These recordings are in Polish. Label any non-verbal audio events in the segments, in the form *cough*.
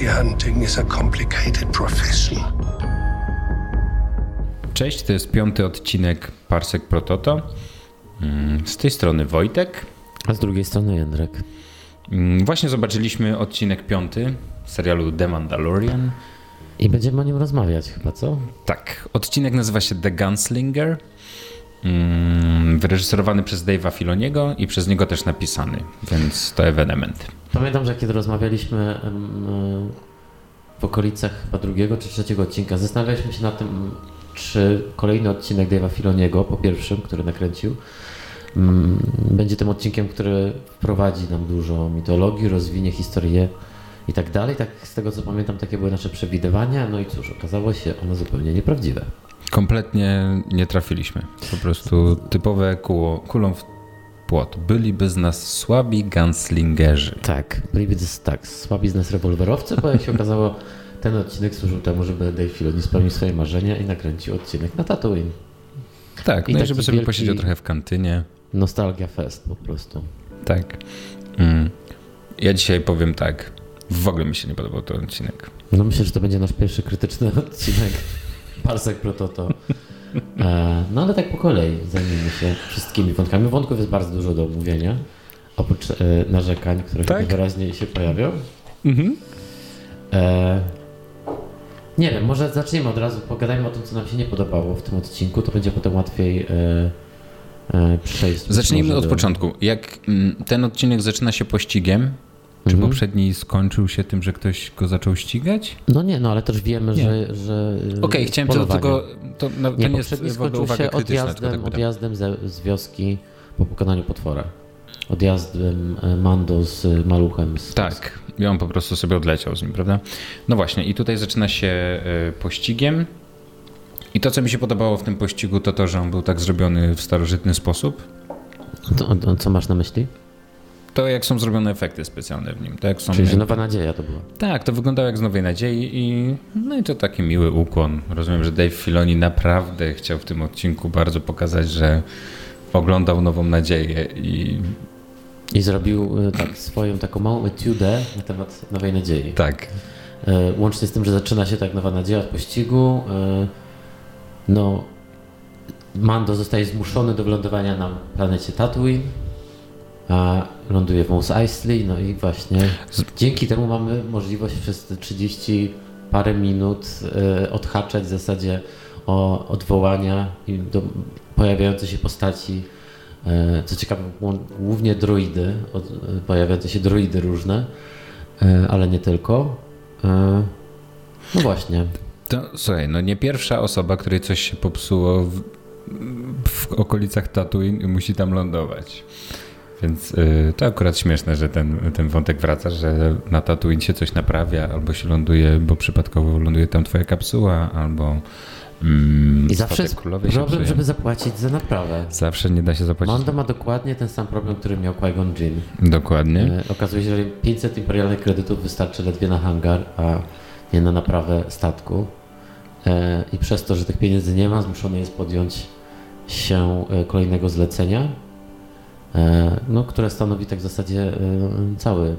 Bounty hunting is a complicated profession. Cześć, to jest piąty odcinek Parsek Prototo. Mm, Z tej strony Wojtek. A z drugiej strony Jędrek. Mm, Właśnie zobaczyliśmy odcinek piąty serialu The Mandalorian. I będziemy o nim rozmawiać chyba, co? Tak, odcinek nazywa się The Gunslinger. mm, Wyreżyserowany przez Dave'a Filoniego i przez niego też napisany, więc to ewenement. Pamiętam, że kiedy rozmawialiśmy e, w okolicach chyba drugiego czy trzeciego odcinka, zastanawialiśmy się nad tym, czy kolejny odcinek Dave'a Filoniego, po pierwszym, który nakręcił, mm, będzie tym odcinkiem, który wprowadzi nam dużo mitologii, rozwinie historię i tak dalej. Tak z tego co pamiętam, takie były nasze przewidywania. No i cóż, okazało się one zupełnie nieprawdziwe. Kompletnie nie trafiliśmy. Po prostu typowe kulą w płot. Byliby z nas słabi gunslingerzy. Tak, byliby to tak, słabi z nas rewolwerowcy, bo jak się okazało, *laughs* ten odcinek służył temu, żeby Dave Filoni spełnił swoje marzenia i nakręcił odcinek na Tatooine. Tak, I no i żeby sobie posiedział trochę w kantynie. Nostalgia fest po prostu. Tak. Mm. Ja dzisiaj powiem tak. W ogóle mi się nie podobał ten odcinek. No myślę, że to będzie nasz pierwszy krytyczny *laughs* odcinek Parsek Prototo. E, no ale tak po kolei zajmijmy się wszystkimi wątkami. Wątków jest bardzo dużo do omówienia, oprócz e, narzekań, które Tak? wyraźnie się pojawią. Mhm. E, nie wiem, może zacznijmy od razu, pogadajmy o tym, co nam się nie podobało w tym odcinku, to będzie potem łatwiej e, e, przejść. Zacznijmy od do- początku. Jak mm, ten odcinek zaczyna się pościgiem, czy Mhm. poprzedni skończył się tym, że ktoś go zaczął ścigać? No nie, no ale też wiemy, Nie. że... że e, Okej, chciałem co do polowanie. tego. To, to Nie, nie jest poprzedni skończył uwaga się tylko odjazdem, tak odjazdem ze, z wioski po pokonaniu potwora. Odjazdem e, Mando z e, maluchem. Z Tak, i on po prostu sobie odleciał z nim, prawda? No właśnie, i tutaj zaczyna się y, pościgiem. I to, co mi się podobało w tym pościgu, to to, że on był tak zrobiony w starożytny sposób. To, to, co masz na myśli? To, jak są zrobione efekty specjalne w nim. To jak są, Czyli, że Nowa Nadzieja to była. Tak, to wyglądało jak z Nowej Nadziei i no i to taki miły ukłon. Rozumiem, że Dave Filoni naprawdę chciał w tym odcinku bardzo pokazać, że oglądał Nową Nadzieję i I zrobił e, tak swoją taką małą etiudę na temat Nowej Nadziei. tak, E, Łącznie z tym, że zaczyna się tak Nowa Nadzieja od pościgu. e, No, Mando zostaje zmuszony do wylądowania na planecie Tatooine, ląduje w Mos Eisley, no i właśnie dzięki temu mamy możliwość przez te 30 parę minut e, odhaczać w zasadzie o odwołania i do pojawiające się postaci. E, Co ciekawe, głównie droidy, e, pojawiające się droidy różne, ale nie tylko. No właśnie. To słuchaj, no nie pierwsza osoba, której coś się popsuło w, w okolicach Tatooine i musi tam lądować. Więc y, to akurat śmieszne, że ten, ten wątek wraca, że na Tatooine się coś naprawia, albo się ląduje, bo przypadkowo ląduje tam twoja kapsuła, albo mm, I zawsze jest problem, psuje. żeby zapłacić za naprawę. Zawsze nie da się zapłacić. Mando ma dokładnie ten sam problem, który miał Qui-Gon Jinn. Dokładnie. E, Okazuje się, że 500 imperialnych kredytów wystarczy ledwie na hangar, a nie na naprawę statku. E, I przez to, że tych pieniędzy nie ma, zmuszony jest podjąć się e, kolejnego zlecenia, no, które stanowi tak w zasadzie e, cały e,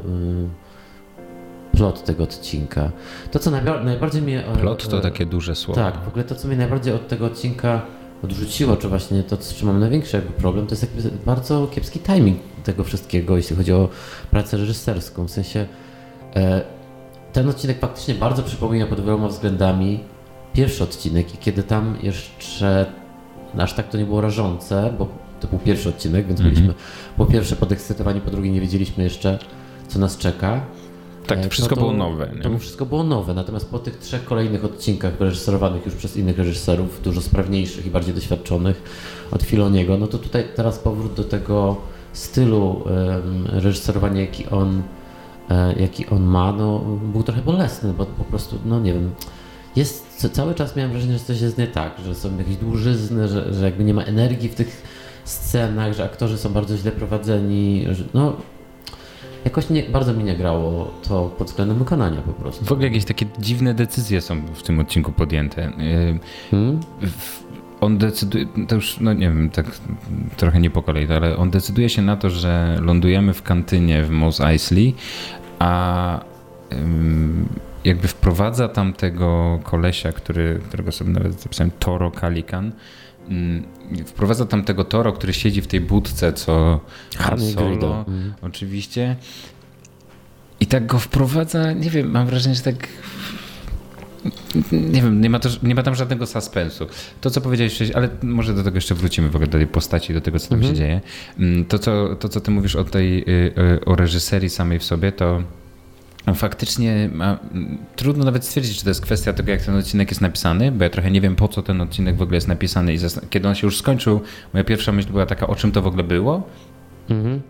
plot tego odcinka. To, co najba- najbardziej mnie... e, Plot to e, takie duże słowo. tak, w ogóle to, co mnie najbardziej od tego odcinka odrzuciło, czy właśnie to, z czym mam największy jakby problem, to jest jakby bardzo kiepski timing tego wszystkiego, jeśli chodzi o pracę reżyserską. W sensie e, ten odcinek faktycznie bardzo przypomina pod wieloma względami pierwszy odcinek i kiedy tam jeszcze aż tak to nie było rażące, bo to był pierwszy odcinek, więc Mhm. byliśmy po pierwsze podekscytowani, po drugie nie wiedzieliśmy jeszcze, co nas czeka. Tak, E, to wszystko no było nowe. Nie? To wszystko było nowe, natomiast po tych trzech kolejnych odcinkach reżyserowanych już przez innych reżyserów, dużo sprawniejszych i bardziej doświadczonych od Filoniego, no to tutaj teraz powrót do tego stylu em, reżyserowania, jaki on, e, jaki on ma, no, był trochę bolesny, bo po prostu, no nie wiem, jest, ca- cały czas miałem wrażenie, że coś jest nie tak, że są jakieś dłużyzny, że, że jakby nie ma energii w tych scenach, że aktorzy są bardzo źle prowadzeni, że, no jakoś nie, bardzo mi nie grało to pod względem wykonania po prostu. W ogóle jakieś takie dziwne decyzje są w tym odcinku podjęte. Yy, Hmm? On decyduje, to już, no nie wiem, tak trochę nie po kolei, ale on decyduje się na to, że lądujemy w kantynie w Mos Eisley, a jakby wprowadza tam tego kolesia, który, którego sobie nawet zapisałem, Toro Kalikan, wprowadza tam tego Toro, który siedzi w tej budce, co Han Solo, mm. oczywiście. I tak go wprowadza, nie wiem, mam wrażenie, że tak nie wiem, nie ma, to, nie ma tam żadnego suspensu. To, co powiedziałeś wcześniej, ale może do tego jeszcze wrócimy w ogóle do tej postaci, do tego, co tam mhm. się dzieje. Mm, to co, to, co ty mówisz o tej, y, y, o reżyserii samej w sobie, to faktycznie ma, trudno nawet stwierdzić, czy to jest kwestia tego, jak ten odcinek jest napisany, bo ja trochę nie wiem, po co ten odcinek w ogóle jest napisany i kiedy on się już skończył, moja pierwsza myśl była taka, o czym to w ogóle było. Mhm.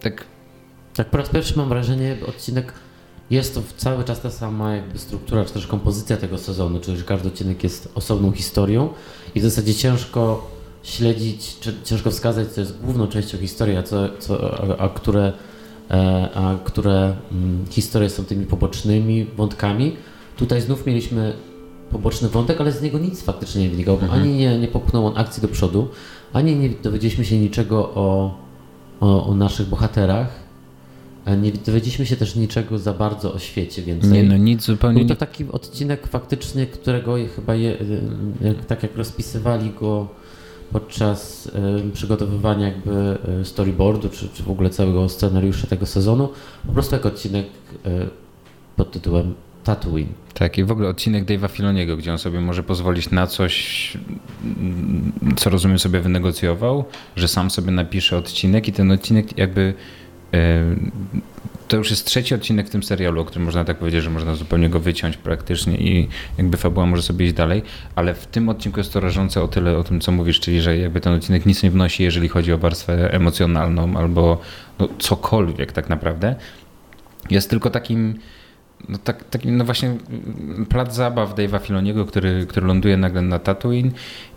Tak. Tak po raz pierwszy mam wrażenie, odcinek jest to cały czas ta sama jakby struktura, czy też kompozycja tego sezonu, czyli że każdy odcinek jest osobną historią i w zasadzie ciężko śledzić, czy ciężko wskazać, co jest główną częścią historii, a, co, co, a, a które, a które mm, historie są tymi pobocznymi wątkami. Tutaj znów mieliśmy poboczny wątek, ale z niego nic faktycznie nie wynikało, mhm. ani nie, nie popchnął on akcji do przodu, ani nie dowiedzieliśmy się niczego o, o, o naszych bohaterach nie dowiedzieliśmy się też niczego za bardzo o świecie więcej. Nie, no nic zupełnie. Był to taki odcinek faktycznie, którego chyba je, tak jak rozpisywali go podczas przygotowywania jakby storyboardu, czy, czy w ogóle całego scenariusza tego sezonu, po prostu jak odcinek pod tytułem Tatooine. Tak, i w ogóle odcinek Dave'a Filoniego, gdzie on sobie może pozwolić na coś, co rozumiem sobie wynegocjował, że sam sobie napisze odcinek i ten odcinek jakby to już jest trzeci odcinek w tym serialu, o którym można tak powiedzieć, że można zupełnie go wyciąć praktycznie i jakby fabuła może sobie iść dalej, ale w tym odcinku jest to rażące o tyle o tym, co mówisz, czyli że jakby ten odcinek nic nie wnosi, jeżeli chodzi o warstwę emocjonalną albo no, cokolwiek tak naprawdę. Jest tylko takim no, tak, taki, no właśnie plac zabaw Dave'a Filoniego, który, który ląduje nagle na Tatooine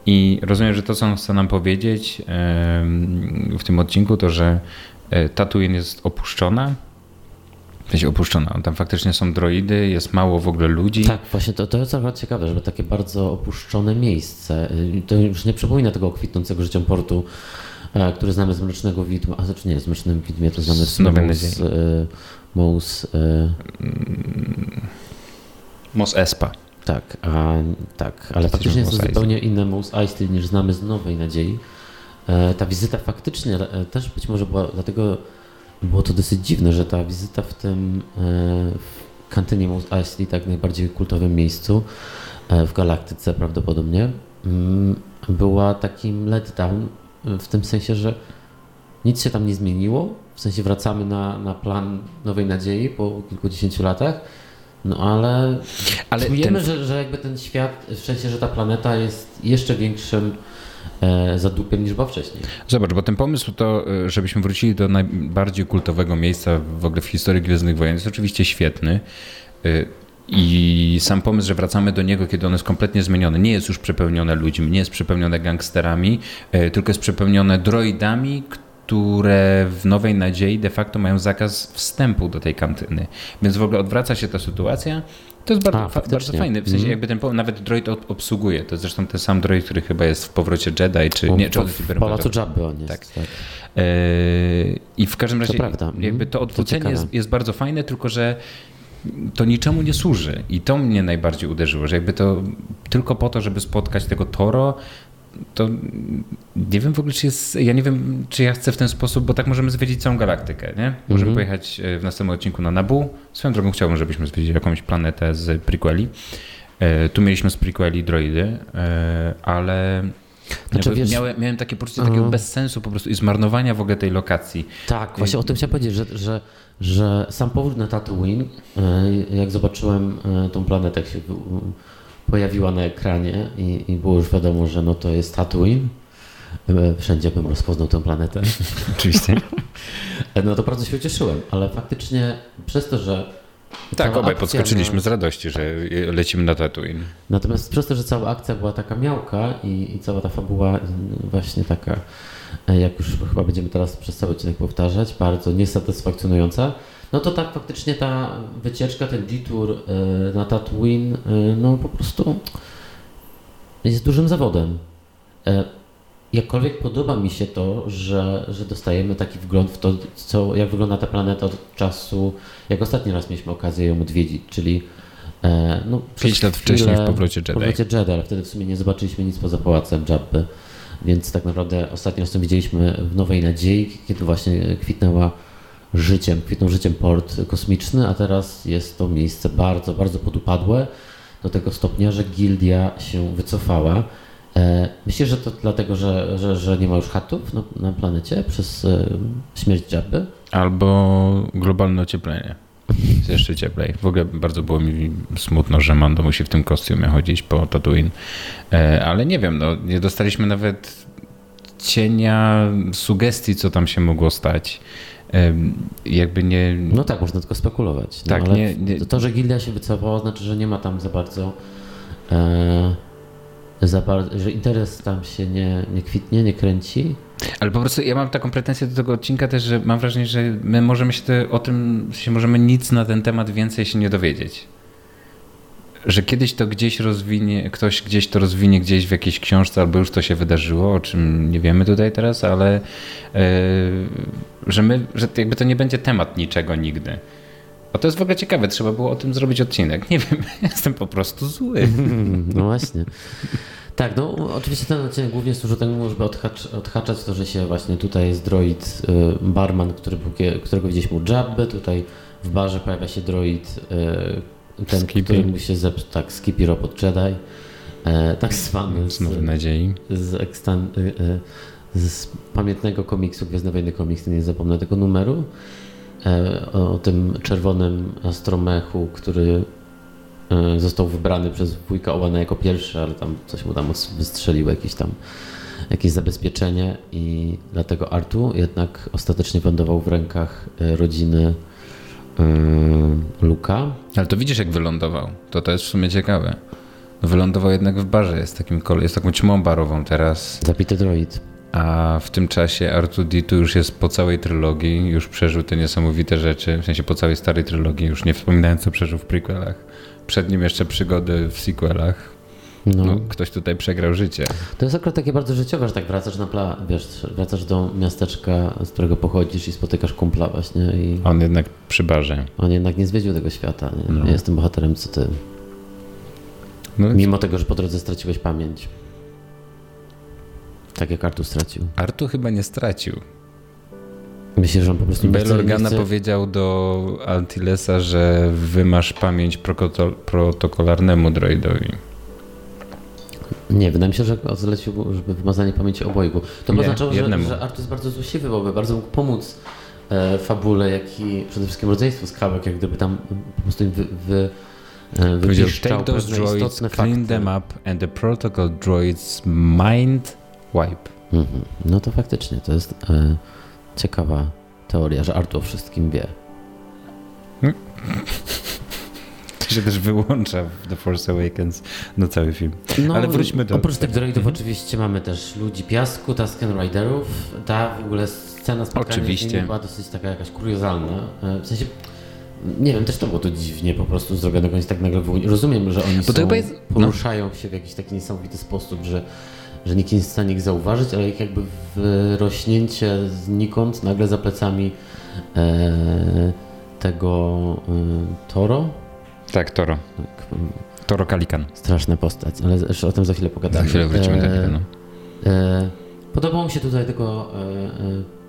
i rozumiem, że to, co on chce nam powiedzieć w tym odcinku, to, że E, Tatooine jest opuszczona. Sensie opuszczona. Tam faktycznie są droidy, jest mało w ogóle ludzi. Tak, właśnie to, to jest akurat ciekawe, żeby takie bardzo opuszczone miejsce. Y, to już nie przypomina tego kwitnącego życia portu, e, który znamy z Mlecznego Widma, a znaczy nie, z Mlecznym Widmie to znamy z Mous, Mous, Mos Espa. Tak, a, tak, ale faktycznie jest to zupełnie inne Mos Eisley niż znamy z Nowej Nadziei. E, ta wizyta faktycznie e, też być może była, dlatego było to dosyć dziwne, że ta wizyta w tym e, w kantynie Mos Eisley, tak najbardziej kultowym miejscu w galaktyce prawdopodobnie, mm, była takim letdown w tym sensie, że nic się tam nie zmieniło, w sensie wracamy na, na plan Nowej Nadziei po kilkudziesięciu latach, no ale, ale czujemy, ten... że, że jakby ten świat, w sensie, że ta planeta jest jeszcze większym E, za dupiem niż była wcześniej. Zobacz, bo ten pomysł to, e, żebyśmy wrócili do najbardziej kultowego miejsca w ogóle w historii Gwiezdnych Wojen jest oczywiście świetny. E, I sam pomysł, że wracamy do niego, kiedy on jest kompletnie zmieniony, nie jest już przepełnione ludźmi, nie jest przepełnione gangsterami, tylko jest przepełnione droidami, które w Nowej Nadziei de facto mają zakaz wstępu do tej kantyny. Więc w ogóle odwraca się ta sytuacja to jest bardzo, A, fa bardzo fajne. W sensie mm. jakby ten nawet droid obsługuje. To jest zresztą ten sam droid, który chyba jest w powrocie Jedi, czy nie, czy w Pałacu Jabby on jest. Tak. tak. E, I w każdym razie to prawda. jakby to mhm. odwrócenie jest, jest bardzo fajne, tylko że to niczemu nie służy. I to mnie najbardziej uderzyło, że jakby to tylko po to, żeby spotkać tego Toro, to nie wiem w ogóle, czy jest. Ja nie wiem, czy ja chcę w ten sposób, bo tak możemy zwiedzić całą galaktykę, nie? Możemy mm -hmm. pojechać e, w następnym odcinku na Nabu. Swoją drogą chciałbym, żebyśmy zwiedzili jakąś planetę z prequeli. E, tu mieliśmy z prequeli droidy, e, ale. Znaczy, wiesz, miałem, miałem takie poczucie takiego uh. bezsensu po prostu i zmarnowania w ogóle tej lokacji. Tak, właśnie o tym chciałem powiedzieć, że, że, że sam powrót na Tatooine, jak zobaczyłem tą planetę, jak się pojawiła na ekranie i, i było już wiadomo, że no to jest Tatooine. E, wszędzie bym rozpoznał tę planetę. *laughs* Oczywiście. no to bardzo się ucieszyłem, ale faktycznie przez to, że tak, obaj podskoczyliśmy no, z radości, że lecimy na Tatooine. Natomiast przez to, że cała akcja była taka miałka i, i cała ta fabuła właśnie taka, e, jak już chyba będziemy teraz przez cały odcinek powtarzać, bardzo niesatysfakcjonująca, no to tak faktycznie ta wycieczka, ten detour e, na Tatooine, no po prostu jest dużym zawodem. E, jakkolwiek podoba mi się to, że, że dostajemy taki wgląd w to, co, jak wygląda ta planeta od czasu, jak ostatni raz mieliśmy okazję ją odwiedzić, czyli E, no, Pięć lat wcześniej w Powrocie Jedi. W Powrocie Jedi, ale wtedy w sumie nie zobaczyliśmy nic poza pałacem Jabby. Więc tak naprawdę ostatni raz to widzieliśmy w Nowej Nadziei, kiedy właśnie kwitnęła życiem, kwitnął życiem port kosmiczny, a teraz jest to miejsce bardzo, bardzo podupadłe do tego stopnia, że gildia się wycofała. E, myślę, że to dlatego, że, że, że nie ma już chatów na, na planecie przez e, śmierć Jabby? Albo globalne ocieplenie. Jest jeszcze cieplej. W ogóle bardzo było mi smutno, że Mando musi w tym kostiumie chodzić po Tatooine. E, ale nie wiem, no, nie dostaliśmy nawet cienia sugestii, co tam się mogło stać. Jakby nie. No tak, można tylko spekulować. No, tak, nie, nie... To, że gildia się wycofała, znaczy, że nie ma tam za bardzo. E, za bardzo że interes tam się nie, nie kwitnie, nie kręci. Ale po prostu ja mam taką pretensję do tego odcinka też, że mam wrażenie, że my możemy się te, o tym, się możemy nic na ten temat więcej się nie dowiedzieć. Że kiedyś to gdzieś rozwinie, ktoś gdzieś to rozwinie gdzieś w jakiejś książce, albo już to się wydarzyło, o czym nie wiemy tutaj teraz, ale yy, że my, że jakby to nie będzie temat niczego nigdy. A to jest w ogóle ciekawe, trzeba było o tym zrobić odcinek. Nie wiem, *laughs* jestem po prostu zły. *laughs* No właśnie. Tak, no oczywiście ten odcinek głównie służy temu, żeby odhacz, odhaczać to, że się właśnie tutaj jest droid y, barman, który był, którego widzieliśmy u Jabby, tutaj w barze pojawia się droid y, ten, Skippy. który mu się zepsuł, tak, Skippy Robot Jedi, e, tak zwany z, Nowej Nadziei. Z, ekstan, y, z pamiętnego komiksu, Gwiezdne Wojny komiks, nie zapomnę tego numeru, e, o, o tym czerwonym astromechu, który E, został wybrany przez wujka Owana jako pierwszy, ale tam coś mu tam wystrzeliło jakieś tam jakieś zabezpieczenie i dlatego Artu jednak ostatecznie wylądował w rękach e, rodziny Ale to widzisz jak wylądował. To to jest w sumie ciekawe. Wylądował jednak w barze, jest, takim, jest taką ćmą barową teraz. Zabity droid. A w tym czasie Artu D2 już jest po całej trylogii, już przeżył te niesamowite rzeczy, w sensie po całej starej trylogii, już nie wspominając co przeżył w prequelach przed nim jeszcze przygody w sequelach. No. no. ktoś tutaj przegrał życie. To jest akurat takie bardzo życiowe, że tak wracasz na pla, wiesz, wracasz do miasteczka, z którego pochodzisz i spotykasz kumpla właśnie. I on jednak przy barze. On jednak nie zwiedził tego świata. Nie? No. Ja jestem bohaterem, co ty. No. Mimo tego, że po drodze straciłeś pamięć. Tak jak Artu stracił. Artu chyba nie stracił. Myślę, że on po prostu Bail Organa powiedział do Altilesa, że wymasz pamięć protokolarnemu droidowi. Nie, wydaje mi się, że zlecił, żeby wymazanie pamięci obojgu. To by oznaczało, że, że Artur jest bardzo złośliwy, bo by bardzo mógł pomóc e, fabule, jak i przede wszystkim rodzeństwu skałek, jak gdyby tam po prostu im wy, wy, e, take those droids, clean fakty. them up and the protocol droids mind wipe. Mhm. No to faktycznie, to jest... E, ciekawa teoria, że Artu o wszystkim wie. To *laughs* *laughs* się też wyłącza w The Force Awakens na cały film. No, Ale wróćmy do... Oprócz tych droidów mhm. oczywiście mamy też ludzi piasku, Tusken Riderów. Ta w ogóle scena spotkania oczywiście. była dosyć taka jakaś kuriozalna. E, w sensie nie wiem, też to było to dziwnie po prostu zrobione, oni tak nagle. Rozumiem, że oni są, jest, no. poruszają się w jakiś taki niesamowity sposób, że że nikt nie jest w stanie ich zauważyć, ale ich jakby wyrośnięcie znikąd, nagle za plecami e, tego e, Toro. Tak, Toro. Tak. Toro Kalikan. Straszna postać, ale o tym za chwilę pogadamy. Za chwilę wrócimy e, do tego. No. E, podobało mi się tutaj tylko e, e,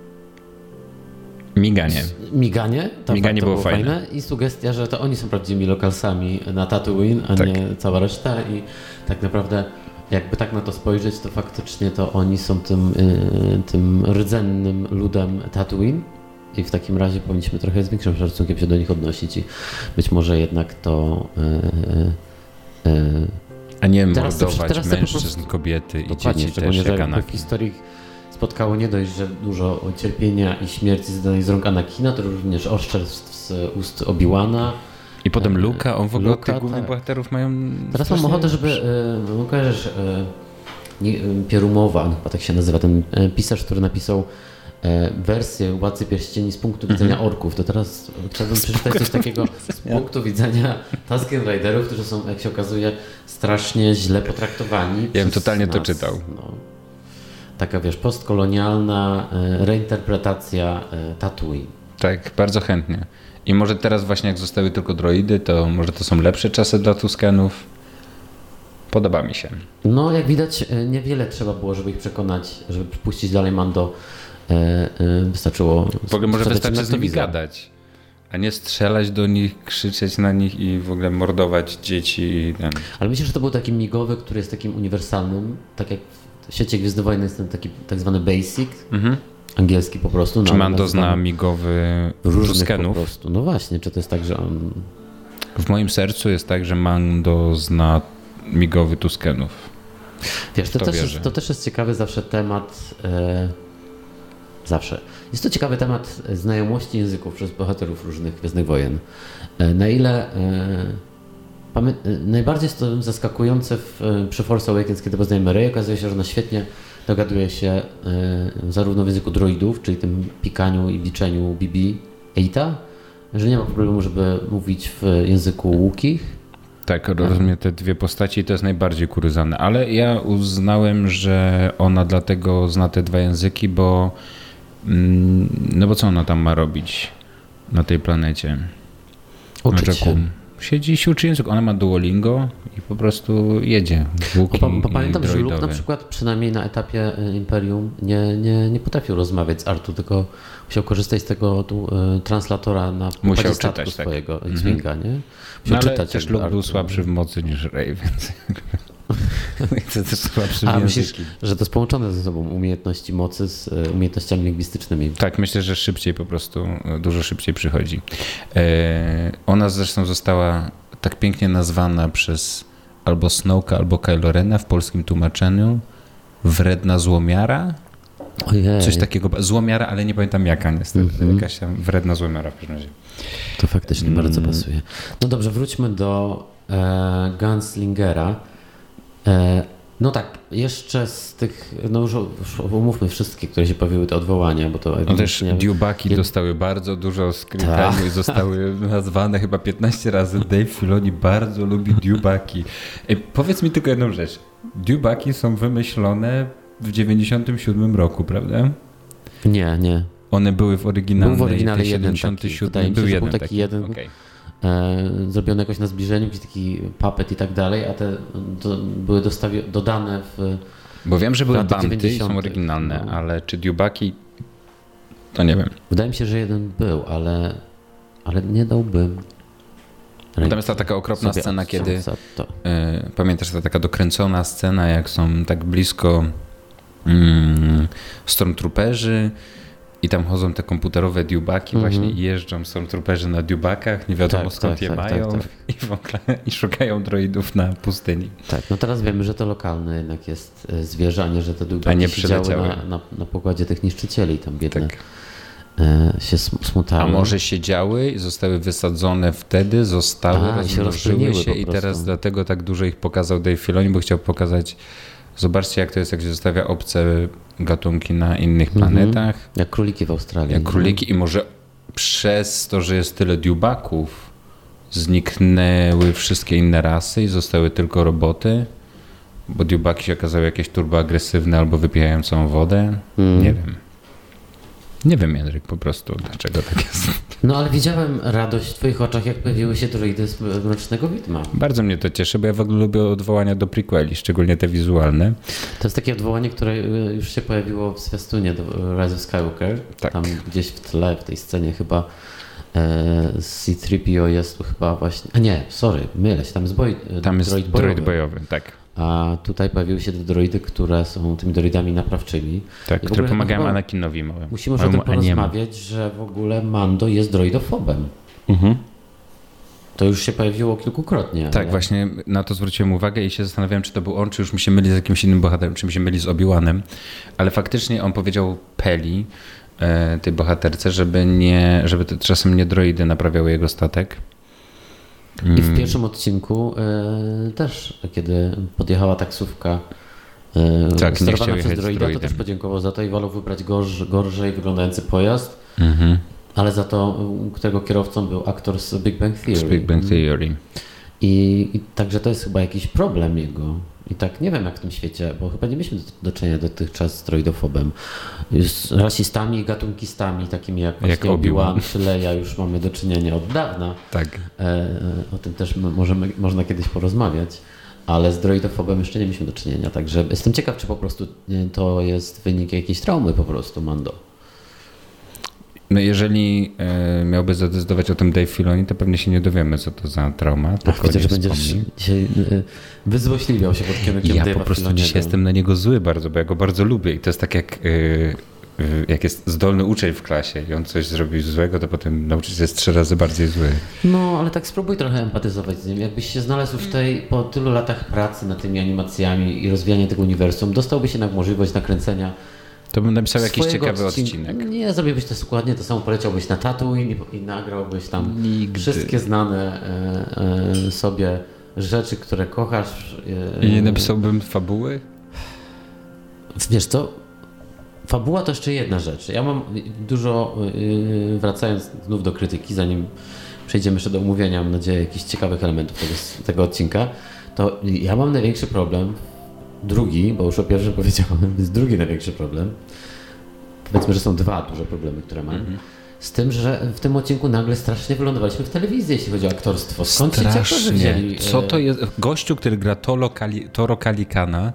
Miganie. Miganie. To Miganie było, było fajne. fajne. I sugestia, że to oni są prawdziwymi lokalsami na Tatooine, a tak. nie cała reszta. I tak naprawdę jakby tak na to spojrzeć, to faktycznie to oni są tym, y, tym rdzennym ludem Tatooine i w takim razie powinniśmy trochę z większym szacunkiem się do nich odnosić i być może jednak to... Y, y, a nie teraz mordować teraz mężczyzn, prostu, kobiety i dzieci też, jak w historii spotkało nie dość, że dużo cierpienia i śmierci zadanej z rąk Anakina, to również oszczerstw z ust Obiłana, i potem Luka, on w ogóle Luka, tych głównych tak. bohaterów mają... Teraz mam ochotę, żeby, no kojarzysz, Pierumowa, chyba tak się nazywa, ten pisarz, który napisał wersję Władcy Pierścieni z punktu widzenia mm -hmm. orków, to teraz chciałbym przeczytać coś takiego z punktu widzenia Tusken Riderów, którzy są, jak się okazuje, strasznie źle potraktowani. Ja bym totalnie nas, to czytał. No, taka, wiesz, postkolonialna reinterpretacja Tatooine. Tak, bardzo chętnie. I może teraz właśnie jak zostały tylko droidy, to może to są lepsze czasy dla Tuskenów. Podoba mi się. No, jak widać, e, niewiele trzeba było, żeby ich przekonać, żeby puścić dalej Mando. E, e, wystarczyło. W ogóle może wystarczy z nimi gadać, a nie strzelać do nich, krzyczeć na nich i w ogóle mordować dzieci. I ten. Ale myślę, że to był taki migowy, który jest takim uniwersalnym. Tak jak w świecie Gwiezdny Wojny jest ten taki tak zwany basic, Mhm. angielski po prostu. Czy no, Mando nazywamy zna migowy różnych po prostu. No właśnie, czy to jest tak, że on... W moim sercu jest tak, że Mando zna migowy Tuskenów. Wiesz, to, to też jest, to też jest ciekawy zawsze temat... E, zawsze. Jest to ciekawy temat znajomości języków przez bohaterów różnych Gwiezdnych Wojen. E, na ile... E, pamię- e, najbardziej jest to zaskakujące w, przy Force Awakens, kiedy poznajemy Rey, okazuje się, że ona świetnie dogaduje się zarówno w języku droidów, czyli tym pikaniu i biczeniu BB-8, że nie ma problemu, żeby mówić w języku łukich. Tak, rozumiem te dwie postaci i to jest najbardziej kuryzane. Ale ja uznałem, że ona dlatego zna te dwa języki, bo no bo co ona tam ma robić na tej planecie? Uczyć się. Siedzi się uczy język. Ona ma Duolingo i po prostu jedzie. Łuki bo pamiętam, że Luke na przykład przynajmniej na etapie y, Imperium nie, nie, nie potrafił rozmawiać z Artu, tylko musiał korzystać z tego tu, y, translatora na Musiał czytać, tak. swojego X-Winga, nie? Musiał No, ale czytać też Luke był słabszy w mocy niż Rey, więc *laughs* *laughs* to też słabszy A myślisz, że to jest połączone ze sobą umiejętności mocy z y, umiejętnościami lingwistycznymi? Tak, myślę, że szybciej po prostu, dużo szybciej przychodzi. E, ona zresztą została tak pięknie nazwana przez albo Snowka, albo Kylo Rena w polskim tłumaczeniu. Wredna złomiara? Ojej, Coś takiego. Złomiara, ale nie pamiętam jaka niestety. Mhm. Jakaś tam wredna złomiara w każdym razie. to faktycznie Mm. bardzo pasuje. No dobrze, wróćmy do e, Gunslingera. E, no tak, jeszcze z tych, no już, już omówmy wszystkie, które się pojawiły, te odwołania, bo to No też Dubaki jed- dostały bardzo dużo screen Tak. i zostały nazwane chyba 15 razy. Dave Filoni bardzo lubi Dubaki. Ej, powiedz mi tylko jedną rzecz. Dubaki są wymyślone w 97 roku, prawda? Nie, nie. One były w oryginalnej, Był w oryginale tej jeden taki. 77. Był jeden był taki jeden. Okej. E, zrobione jakoś na zbliżeniu, jakiś taki papet i tak dalej, a te do, były dostawi- dodane w... Bo wiem, że były banty i 90., są oryginalne, no. ale czy Dubaki to nie wiem. Wydaje mi się, że jeden był, ale, ale nie dałbym. Jest ta taka okropna scena, kiedy. E, Pamiętasz ta taka dokręcona scena, jak są tak blisko mm, stormtrooperzy i tam chodzą te komputerowe diubaki Mhm. właśnie i jeżdżą stormtrooperzy na diubakach, nie wiadomo Tak, skąd tak, je tak, mają tak, tak. *laughs* i ogóle i szukają droidów na pustyni. Tak, no teraz wiemy, że to lokalne jednak jest e, zwierzę, a nie, że te A długaki nie siedziały przyleciały. na, na, na pokładzie tych niszczycieli tam biedne Tak. e, się sm- smutały. A może siedziały i zostały wysadzone wtedy, zostały, A, się rozmnożyły się po i teraz dlatego tak dużo ich pokazał Dave Filoni, bo chciał pokazać zobaczcie jak to jest, jak się zostawia obce gatunki na innych Mhm. planetach. Jak króliki w Australii. Jak no. króliki i może przez to, że jest tyle diubaków, zniknęły wszystkie inne rasy i zostały tylko roboty, bo diubaki się okazały jakieś turboagresywne albo wypijają całą wodę. Mm. Nie wiem. Nie wiem, Jędryk, po prostu, dlaczego tak jest. No ale widziałem radość w twoich oczach, jak pojawiły się droidy z Mrocznego Widma. Bardzo mnie to cieszy, bo ja w ogóle lubię odwołania do prequeli, szczególnie te wizualne. To jest takie odwołanie, które y, już się pojawiło w zwiastunie do Rise of Skywalker. Tak. Tam gdzieś w tle, w tej scenie chyba e, C-3PO jest tu chyba właśnie... A nie, sorry, mylę się, tam jest boj, Tam jest droid droid bojowy. bojowy, tak. A tutaj pojawiły się te droidy, które są tymi droidami naprawczymi. Tak, które pomagają chyba Anakinowi małemu. Musimy już o tym porozmawiać, że w ogóle Mando jest droidofobem. Mhm. To już się pojawiło kilkukrotnie. Tak, ale- właśnie na to zwróciłem uwagę i się zastanawiałem, czy to był on, czy już mi się myli z jakimś innym bohaterem, czy mi się myli z Obi-Wanem. Ale faktycznie on powiedział Peli, e, tej bohaterce, żeby, nie, żeby czasem nie droidy naprawiały jego statek. I w Mm, pierwszym odcinku e, też, kiedy podjechała taksówka e, Tak, sterowana przez droida, to też podziękował za to i wolał wybrać gorz, gorzej wyglądający pojazd, Mhm. ale za to, którego kierowcą był aktor z Big Bang Theory. Z Big Bang Theory. I, I także to jest chyba jakiś problem jego, I tak nie wiem jak w tym świecie, bo chyba nie mieliśmy do, do czynienia dotychczas z droidofobem. Z rasistami, gatunkistami, takimi jak, Jak Obi-Wan. Czy Leia już mamy do czynienia od dawna. Tak. E, e, o tym też możemy, można kiedyś porozmawiać, ale z droidofobem jeszcze nie mieliśmy do czynienia, także jestem ciekaw, czy po prostu nie, to jest wynik jakiejś traumy po prostu, Mando. No jeżeli e, miałby zadecydować o tym Dave Filoni, to pewnie się nie dowiemy, co to za trauma. tylko Widzę, że będziesz wspomni. dzisiaj e, wyzłośliwiał się pod kierunkiem Ja Dave'a po prostu Filoniego. dzisiaj jestem na niego zły bardzo, bo ja go bardzo lubię i to jest tak jak, y, jak jest zdolny uczeń w klasie i on coś zrobił złego, to potem nauczyciel jest trzy razy bardziej zły. No, ale tak spróbuj trochę empatyzować z nim. Jakbyś się znalazł w tej, po tylu latach pracy nad tymi animacjami i rozwijania tego uniwersum, dostałbyś jednak możliwość nakręcenia To bym napisał jakiś ciekawy odcinka. odcinek. Nie, zrobiłbyś to dokładnie to samo, poleciałbyś na Tatooine i, i nagrałbyś tam Nigdy. wszystkie znane e, e, sobie rzeczy, które kochasz. E, I nie napisałbym fabuły? Wiesz co, fabuła to jeszcze jedna rzecz. Ja mam dużo, yy, wracając znów do krytyki, zanim przejdziemy jeszcze do omówienia, mam nadzieję, jakichś ciekawych elementów tego, tego odcinka, to ja mam największy problem, drugi, bo już o pierwszym powiedziałem, jest drugi największy problem. Powiedzmy, że są dwa duże problemy, które mam. Z tym, że w tym odcinku nagle strasznie wylądowaliśmy w telewizji, jeśli chodzi o aktorstwo. Skąd ci aktorzy wzięli? Co e, to jest? Gościu, który gra Toro Kalikana,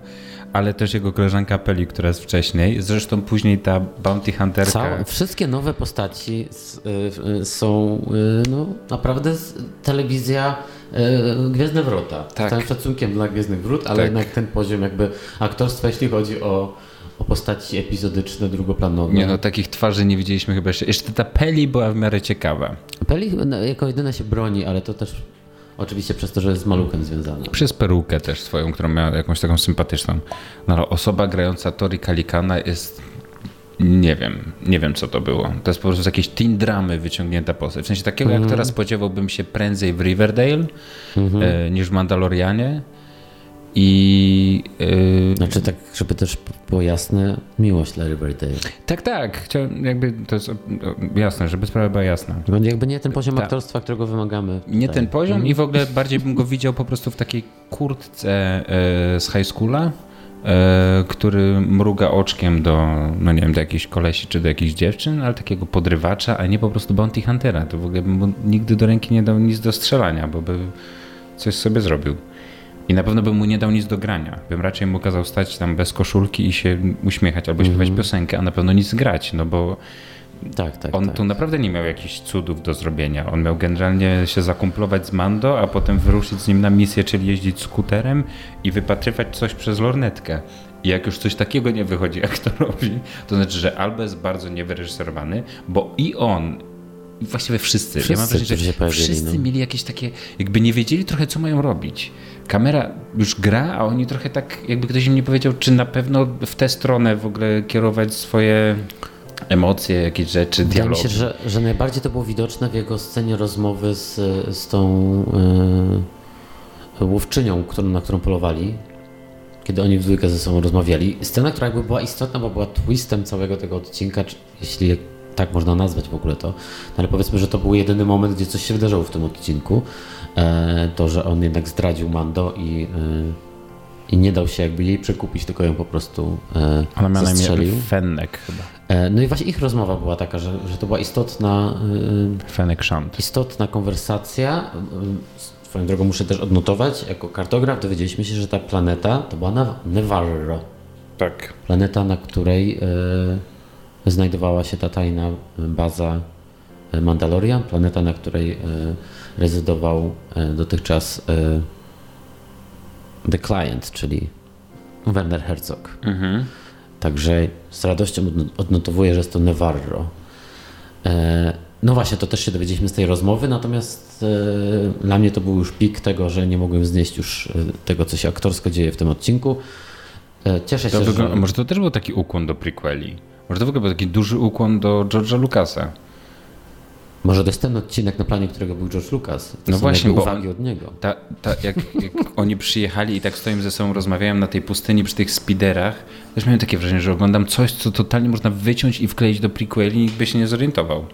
ale też jego koleżanka Peli, która jest wcześniej. Zresztą później ta Bounty Hunterka. Całe, wszystkie nowe postaci y, y, są y, no, naprawdę z, telewizja y, Gwiezdne Wrota. Tak. Z całym szacunkiem dla Gwiezdnych Wrót, ale Tak. jednak ten poziom jakby aktorstwa, jeśli chodzi o, o postaci epizodyczne, drugoplanowe. Nie no, takich twarzy nie widzieliśmy chyba jeszcze. Jeszcze ta Peli była w miarę ciekawa. Peli no, jako jedyna się broni, ale to też oczywiście przez to, że jest z maluchem związana. Przez perukę też swoją, którą miała jakąś taką sympatyczną. No ale osoba grająca Tori Kalikana jest... Nie wiem, nie wiem co to było. To jest po prostu z jakiejś teen dramy wyciągnięta postać. W sensie takiego Mhm. aktora spodziewałbym się prędzej w Riverdale e, niż w Mandalorianie. I e, Znaczy tak, żeby też było jasne, miłość dla Riverdale. tak, tak. Chciałem, jakby to jest jasne, żeby sprawa była jasna. Bo Jakby nie ten poziom Tak. aktorstwa, którego wymagamy. Nie tutaj. ten poziom i w ogóle bardziej bym go widział po prostu w takiej kurtce e, z high schoola, e, który mruga oczkiem do, no nie wiem, do jakichś kolesi czy do jakichś dziewczyn, ale takiego podrywacza, a nie po prostu bounty huntera. To w ogóle bym nigdy do ręki nie dał nic do strzelania, bo by coś sobie zrobił. I na pewno bym mu nie dał nic do grania. Bym raczej mu kazał stać tam bez koszulki i się uśmiechać albo śpiewać piosenkę, a na pewno nic grać, no bo Tak, tak, on tak. tu naprawdę nie miał jakichś cudów do zrobienia. On miał generalnie się zakumplować z Mando, a potem wyruszyć z nim na misję, czyli jeździć skuterem i wypatrywać coś przez lornetkę. I jak już coś takiego nie wychodzi aktorowi, to znaczy, że albo jest bardzo niewyreżyserowany, bo i on, i właściwie wszyscy, ja mam Wszyscy, wrażenie, że wszyscy no. mieli jakieś takie, jakby nie wiedzieli trochę, co mają robić. Kamera już gra, a oni trochę tak, jakby ktoś im nie powiedział, czy na pewno w tę stronę w ogóle kierować swoje emocje, jakieś rzeczy, Wydaje mi dialogi. się, że, że najbardziej to było widoczne w jego scenie rozmowy z, z tą e, łowczynią, którą, na którą polowali, kiedy oni w dwójkę ze sobą rozmawiali. Scena, która jakby była istotna, bo była twistem całego tego odcinka, czy, jeśli tak można nazwać w ogóle to, no ale powiedzmy, że to był jedyny moment, gdzie coś się wydarzyło w tym odcinku. E, to, że on jednak zdradził Mando i, e, i nie dał się jakby jej przekupić, tylko ją po prostu e, Ona miała na zastrzelił. Fennek chyba. No i właśnie ich rozmowa była taka, że, że to była istotna, Fennek Shant. istotna konwersacja. Swoją drogą muszę też odnotować, jako kartograf dowiedzieliśmy się, że ta planeta to była Nevarro. Tak. Planeta, na której y, znajdowała się ta tajna baza Mandalorian. Planeta, na której y, rezydował y, dotychczas y, The Client, czyli Werner Herzog. Mhm. Także z radością odno- odnotowuję, że jest to Nevarro. E, no właśnie, to też się dowiedzieliśmy z tej rozmowy, natomiast e, dla mnie to był już pik tego, że nie mogłem znieść już e, tego, co się aktorsko dzieje w tym odcinku. E, cieszę To się, wygląda, że... Może to też był taki ukłon do prequeli. Może to w ogóle był taki duży ukłon do George'a Lucasa. Może to jest ten odcinek, na planie którego był George Lucas. To No właśnie, bo- uwagi od niego. Ta, ta, jak, jak *laughs* oni przyjechali i tak stoją ze sobą, rozmawiają na tej pustyni przy tych spiderach, też miałem takie wrażenie, że oglądam coś, co totalnie można wyciąć i wkleić do prequeli i nikt by się nie zorientował.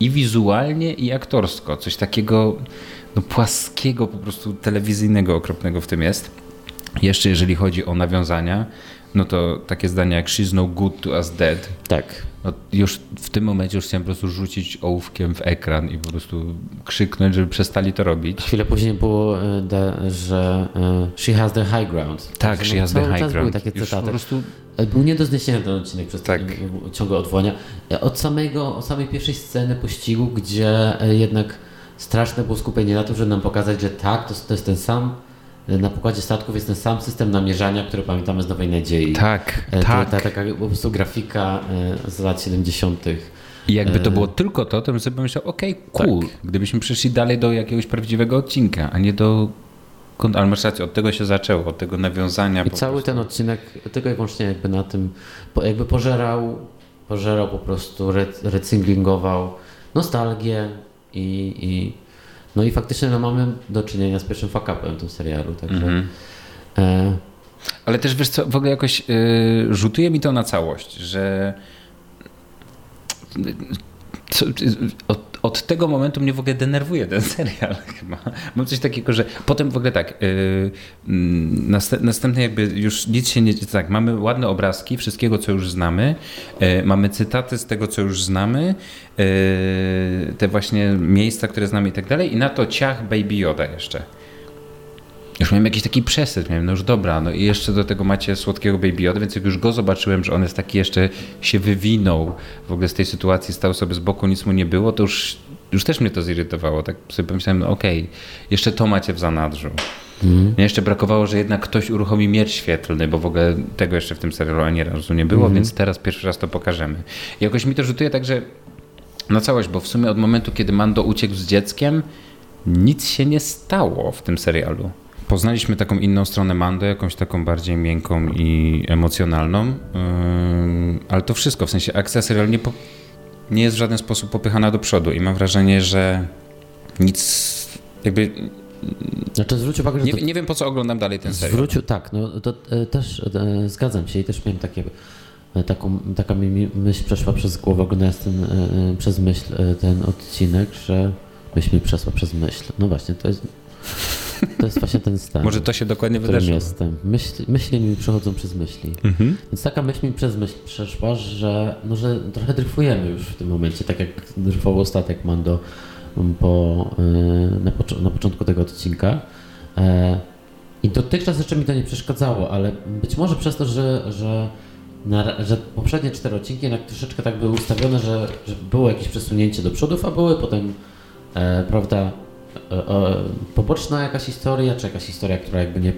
I wizualnie, i aktorsko. Coś takiego no, płaskiego, po prostu telewizyjnego, okropnego w tym jest. Jeszcze jeżeli chodzi o nawiązania, no to takie zdania jak She's no good to us dead. Tak. No już w tym momencie już chciałem po prostu rzucić ołówkiem w ekran i po prostu krzyknąć, żeby przestali to robić. Chwilę później było, e, że e, she has the high ground. Tak, she has the high ground. były takie Już cytaty. po prostu E, Był nie do zniesienia ten odcinek przez Tak. ciągłe odwołania. Od, samego, od samej pierwszej sceny pościgu, gdzie jednak straszne było skupienie na tym, żeby nam pokazać, że tak, to, to jest ten sam, na pokładzie statków jest ten sam system namierzania, który pamiętamy z Nowej Nadziei. tak, E, tak. Ta, taka po prostu grafika e, z lat 70. I jakby to E, było tylko to, to bym sobie pomyślał, okej, cool. Tak. Gdybyśmy przeszli dalej do jakiegoś prawdziwego odcinka, a nie do... Ale masz rację, od tego się zaczęło, od tego nawiązania. I cały prostu. ten odcinek tylko i wyłącznie jakby na tym, jakby pożerał, pożerał po prostu, re, recyklingował nostalgię i, i no i faktycznie no, mamy do czynienia z pierwszym fuck-upem w tym serialu, także Mhm. e, Ale też wiesz co, w ogóle jakoś y, rzutuje mi to na całość, że co, od, tego momentu mnie w ogóle denerwuje ten *laughs* serial chyba. Mam coś takiego, że potem w ogóle tak, y, mm, nast, następne jakby już nic się nie... Tak, mamy ładne obrazki wszystkiego, co już znamy, y, mamy cytaty z tego, co już znamy, y, te właśnie miejsca, które znamy i tak dalej i na to ciach Baby Yoda jeszcze. Już miałem jakiś taki przesyt, miałem, no już dobra, no i jeszcze do tego macie słodkiego Baby Yoda, więc jak już go zobaczyłem, że on jest taki jeszcze, się wywinął w ogóle z tej sytuacji, stał sobie z boku, nic mu nie było, to już, już też mnie to zirytowało. Tak sobie pomyślałem, no okej, jeszcze to macie w zanadrzu. Mnie jeszcze brakowało, że jednak ktoś uruchomi miecz świetlny, bo w ogóle tego jeszcze w tym serialu ani razu nie było, więc teraz pierwszy raz to pokażemy. I jakoś mi to rzutuje tak, że na całość, bo w sumie od momentu, kiedy Mando uciekł z dzieckiem, nic się nie stało w tym serialu. Poznaliśmy taką inną stronę Mando, jakąś taką bardziej miękką i emocjonalną, ale to wszystko, w sensie akcja serialu nie, po, nie jest w żaden sposób popychana do przodu i mam wrażenie, że nic, jakby znaczy zwróć uwagę, że nie, to, nie wiem po co oglądam dalej ten serial. zwrócił, tak, no to e, też e, zgadzam się i też miałem takie e, taką, taka mi mi myśl przeszła przez głowę, oglądając ten, e, e, przez myśl e, ten odcinek, że myśl mi przeszła przez myśl. No właśnie, to jest to jest właśnie ten stan. Może to się dokładnie wydarzyło. jestem. Myśl, myśli mi przechodzą przez myśli. Mhm. Więc taka myśl mi przez myśl przeszła, że, no, że trochę dryfujemy już w tym momencie, tak jak dryfował statek Mando po, y, na, pocz- na początku tego odcinka. E, I dotychczas jeszcze mi to nie przeszkadzało, ale być może przez to, że, że, na, że poprzednie cztery odcinki jednak troszeczkę tak były ustawione, że, że było jakieś przesunięcie do przodu fabuły, potem e, prawda, poboczna jakaś historia, czy jakaś historia, która jakby nie,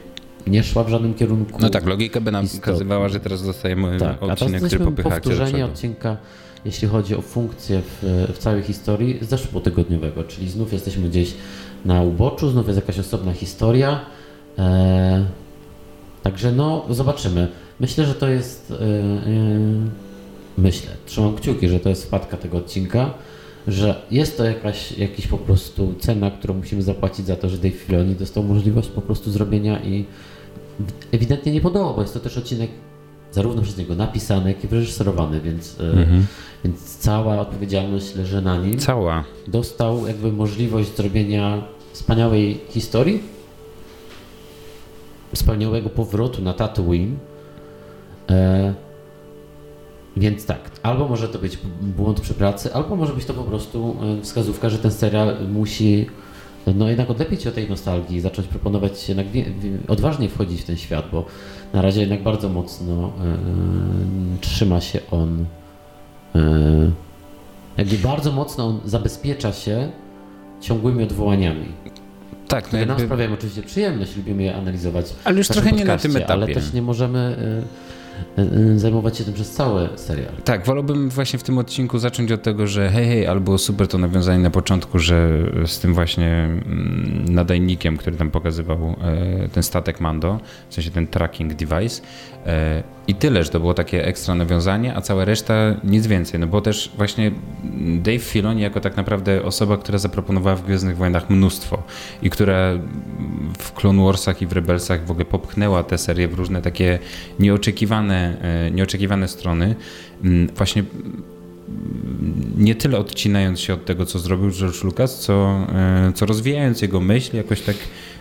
nie szła w żadnym kierunku. No tak, logika by nam Istotnie. pokazywała, że teraz dostajemy Tak, a odcinek, który jesteśmy popycha akcję do powtórzenie odcinka, jeśli chodzi o funkcję w, w całej historii z zeszłotygodniowego, czyli znów jesteśmy gdzieś na uboczu, znów jest jakaś osobna historia. E, także no, zobaczymy. Myślę, że to jest. E, e, myślę, trzymam kciuki, że to jest wpadka tego odcinka, że jest to jakaś jakiś po prostu cena, którą musimy zapłacić za to, że Dave Filoni dostał możliwość po prostu zrobienia i ewidentnie nie podobał, bo jest to też odcinek zarówno przez niego napisany, jak i wyreżyserowany, więc, e, Mhm. więc cała odpowiedzialność leży na nim. Cała. Dostał jakby możliwość zrobienia wspaniałej historii, wspaniałego powrotu na Tatooine. E, więc tak, albo może to być błąd przy pracy, albo może być to po prostu e, wskazówka, że ten serial musi no jednak odlepić się od tej nostalgii, zacząć proponować jednak odważniej wchodzić w ten świat, bo na razie jednak bardzo mocno e, trzyma się on, e, jakby bardzo mocno on zabezpiecza się ciągłymi odwołaniami. Tak, no Które nam jakby, sprawiają oczywiście przyjemność, lubimy je analizować. ale już trochę nie na tym etapie. Ale też nie możemy zajmować się tym przez cały serial. Tak, wolałbym właśnie w tym odcinku zacząć od tego, że hej, hej, ale było super to nawiązanie na początku, że z tym właśnie mm, nadajnikiem, który tam pokazywał e, ten statek Mando, w sensie ten tracking device. I tyle, że to było takie ekstra nawiązanie, a cała reszta nic więcej. No bo też właśnie Dave Filoni jako tak naprawdę osoba, która zaproponowała w Gwiezdnych Wojnach mnóstwo i która w Clone Warsach i w Rebelsach w ogóle popchnęła tę serię w różne takie nieoczekiwane, e, nieoczekiwane strony. Mm, Właśnie nie tyle odcinając się od tego, co zrobił George Lucas, co, e, co rozwijając jego myśl, jakoś tak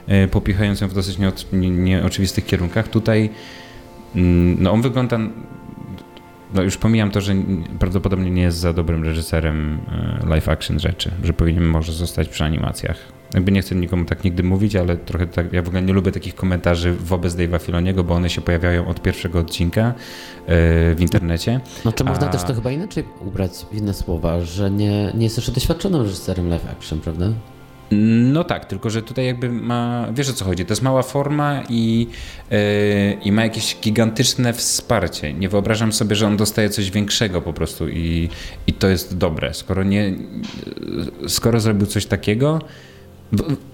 e, popychając ją w dosyć nieoc- nie- nieoczywistych kierunkach. Tutaj no on wygląda no już pomijam to, że prawdopodobnie nie jest za dobrym reżyserem e, live action rzeczy, że powinien może zostać przy animacjach. Jakby nie chcę nikomu tak nigdy mówić, ale trochę tak, ja w ogóle nie lubię takich komentarzy wobec Dave'a Filoniego, bo one się pojawiają od pierwszego odcinka e, w internecie. No czy można A- też to chyba inaczej ubrać w inne słowa, że nie, nie jest jeszcze doświadczonym reżyserem live action, prawda? No tak, tylko że tutaj jakby ma, wiesz o co chodzi, to jest mała forma i, yy, i ma jakieś gigantyczne wsparcie. Nie wyobrażam sobie, że on dostaje coś większego po prostu i, i to jest dobre. Skoro nie, skoro zrobił coś takiego,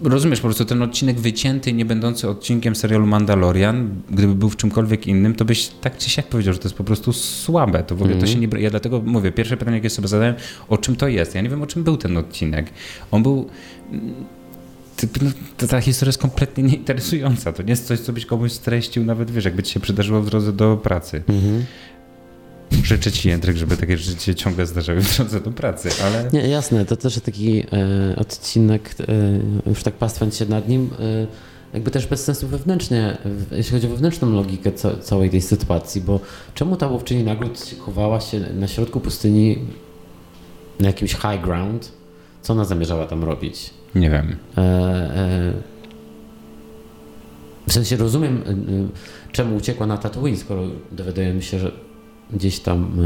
rozumiesz po prostu ten odcinek wycięty, nie będący odcinkiem serialu Mandalorian, gdyby był w czymkolwiek innym, to byś tak czy siak powiedział, że to jest po prostu słabe. To w ogóle to się nie. bra- Ja dlatego mówię, pierwsze pytanie, jakie sobie zadałem, o czym to jest. Ja nie wiem, o czym był ten odcinek. On był. No, ta historia jest kompletnie nieinteresująca. To nie jest coś, co byś komuś streścił, nawet wiesz, jakby ci się przydarzyło w drodze do pracy. Życzę ci, Jędrek, żeby takie rzeczy się ciągle zdarzały w drodze do pracy, ale. Nie, jasne, to też taki e, odcinek, e, już tak pastwiąc się nad nim, e, jakby też bez sensu wewnętrznie, jeśli chodzi o wewnętrzną logikę ca, całej tej sytuacji, bo czemu ta łowczyni nagród chowała się na środku pustyni na jakimś high ground? Co ona zamierzała tam robić? Nie wiem. E, e, w sensie rozumiem, e, czemu uciekła na Tatooine, skoro dowiadujemy się, że gdzieś tam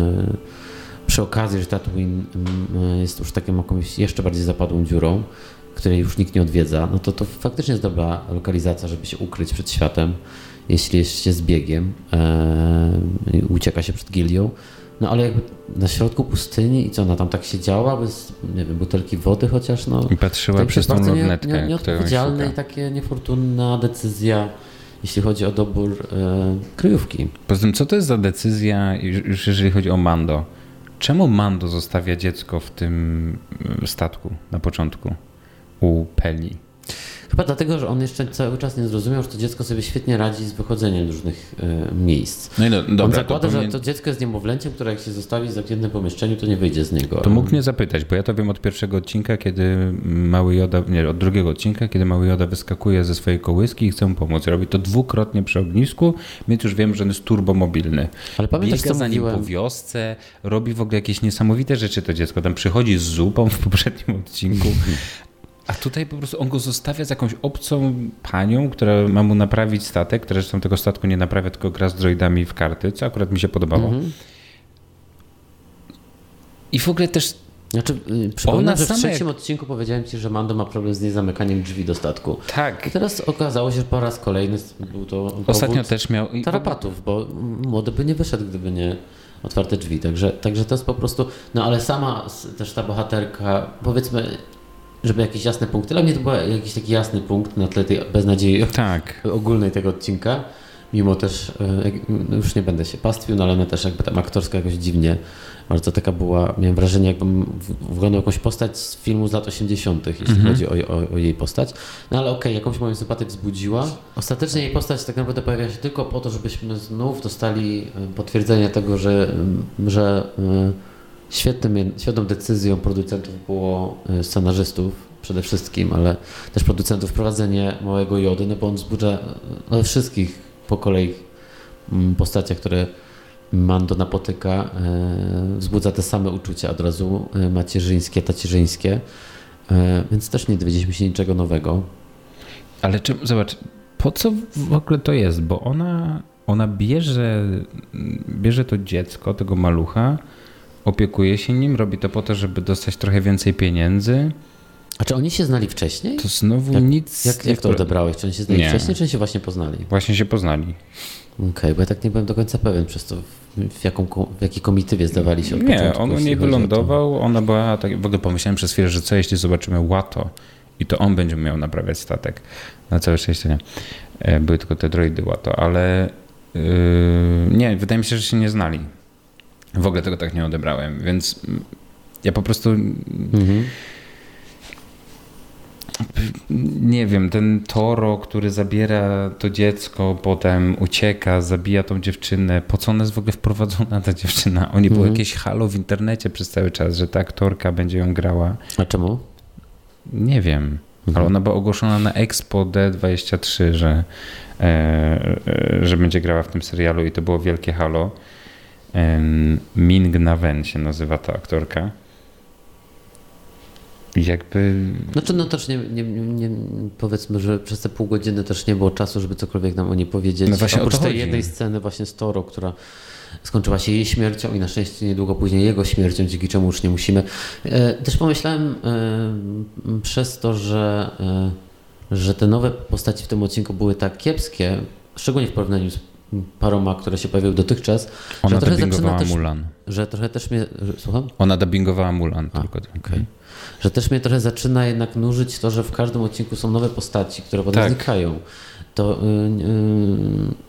przy okazji, że Tatooine mm, jest już taką jakąś jeszcze bardziej zapadłą dziurą, której już nikt nie odwiedza, no to to faktycznie jest dobra lokalizacja, żeby się ukryć przed światem, jeśli jest się zbiegiem i ucieka się przed gilią. No ale jakby na środku pustyni i co, ona tam tak siedziała bez, nie wiem, butelki wody chociaż, no... I patrzyła przez tą nie- lornetkę, nie- którą Nieodpowiedzialna i takie niefortunna decyzja, jeśli chodzi o dobór e, kryjówki. Poza tym, co to jest za decyzja, już jeżeli chodzi o Mando? Czemu Mando zostawia dziecko w tym y, statku na początku u Peli? Chyba dlatego, że on jeszcze cały czas nie zrozumiał, że to dziecko sobie świetnie radzi z wychodzeniem różnych e, miejsc. No i no, dobra, on to zakłada, powinien- że to dziecko jest niemowlęciem, które jak się zostawi w zamkniętym pomieszczeniu, to nie wyjdzie z niego. To mógł mnie zapytać, bo ja to wiem od pierwszego odcinka, kiedy mały Joda, nie, od drugiego odcinka, kiedy mały Joda wyskakuje ze swojej kołyski i chce mu pomóc. Robi to dwukrotnie przy ognisku, więc już wiem, że on jest turbomobilny. Ale pamiętasz, Biega co za nim po wiosce, robi w ogóle jakieś niesamowite rzeczy to dziecko. Tam przychodzi z zupą w poprzednim odcinku. *laughs* A tutaj po prostu on go zostawia z jakąś obcą panią, która ma mu naprawić statek, która zresztą tego statku nie naprawia, tylko gra z droidami w karty, co akurat mi się podobało. Mhm. I w ogóle też Znaczy, y, przypominam, że w trzecim jak- odcinku powiedziałem ci, że Mando ma problem z niezamykaniem drzwi do statku. tak, I teraz okazało się, że po raz kolejny był to ostatnio też miał... tarapatów, bo młody by nie wyszedł, gdyby nie otwarte drzwi. Także, także to jest po prostu. No ale sama też ta bohaterka, powiedzmy, żeby jakiś jasny punkt. Dla mnie to był jakiś taki jasny punkt na tle tej beznadziei *laughs* Tak. ogólnej tego odcinka. Mimo też, e, no już nie będę się pastwił, no ale ona też jakby tam aktorska jakoś dziwnie, bardzo taka była, miałem wrażenie jakbym wyglądał jakąś postać z filmu z lat 80., jeśli chodzi o, o, o jej postać. No ale okej, jakąś moją sympatię wzbudziła. Ostatecznie jej postać tak naprawdę pojawia się tylko po to, żebyśmy znów dostali e, potwierdzenie tego, że, że e, świetnym, świetną decyzją producentów było e, scenarzystów przede wszystkim, ale też producentów wprowadzenie małego Jody, no bo on wzbudza e, we wszystkich po kolei mm, postaciach, które Mando napotyka, e, wzbudza te same uczucia od razu macierzyńskie, tacierzyńskie, więc też nie dowiedzieliśmy się niczego nowego. Ale czy, zobacz, po co w ogóle to jest? Bo ona, ona bierze, bierze to dziecko, tego malucha, opiekuje się nim, robi to po to, żeby dostać trochę więcej pieniędzy. A czy oni się znali wcześniej? To znowu Jak- nic... Jak, nie jak to odebrałeś? Czy oni się znali Nie. wcześniej, czy oni się właśnie poznali? Właśnie się poznali. Okej, bo ja tak nie byłem do końca pewien przez to, w, jaką, w jakiej komitywie zdawali się od Nie, początku. on to. wylądował, ona była, tak, w ogóle pomyślałem przez chwilę, że co jeśli zobaczymy Łato i to on będzie miał naprawiać statek. Na całe szczęście nie. E, Były tylko te droidy Łato, ale yy, nie, wydaje mi się, że się nie znali. W ogóle tego tak nie odebrałem, więc ja po prostu Mhm. nie wiem, ten Toro, który zabiera to dziecko, potem ucieka, zabija tą dziewczynę. Po co ona jest w ogóle wprowadzona, ta dziewczyna? Oni było Mhm. jakieś halo w internecie przez cały czas, że ta aktorka będzie ją grała. A czemu? Nie wiem. ale ona była ogłoszona na Expo D23, że, e, e, że będzie grała w tym serialu i to było wielkie halo. Ming Na Wen się nazywa ta aktorka. Jakby Znaczy, no też nie, nie, nie, powiedzmy, że przez te pół godziny też nie było czasu, żeby cokolwiek nam o niej powiedzieć. No właśnie o Oprócz tej jednej sceny właśnie z Toro, która skończyła się jej śmiercią i na szczęście niedługo później jego śmiercią, dzięki czemu już nie musimy. E, Też pomyślałem e, przez to, że, e, że te nowe postaci w tym odcinku były tak kiepskie, szczególnie w porównaniu z paroma, które się pojawiły dotychczas, ona że dubbingowała też, Mulan. że trochę też mnie, słucham? Ona dubbingowała Mulan A, tylko. Okej. Że też mnie trochę zaczyna jednak nużyć to, że w każdym odcinku są nowe postaci, które potem Tak. znikają. To y, y,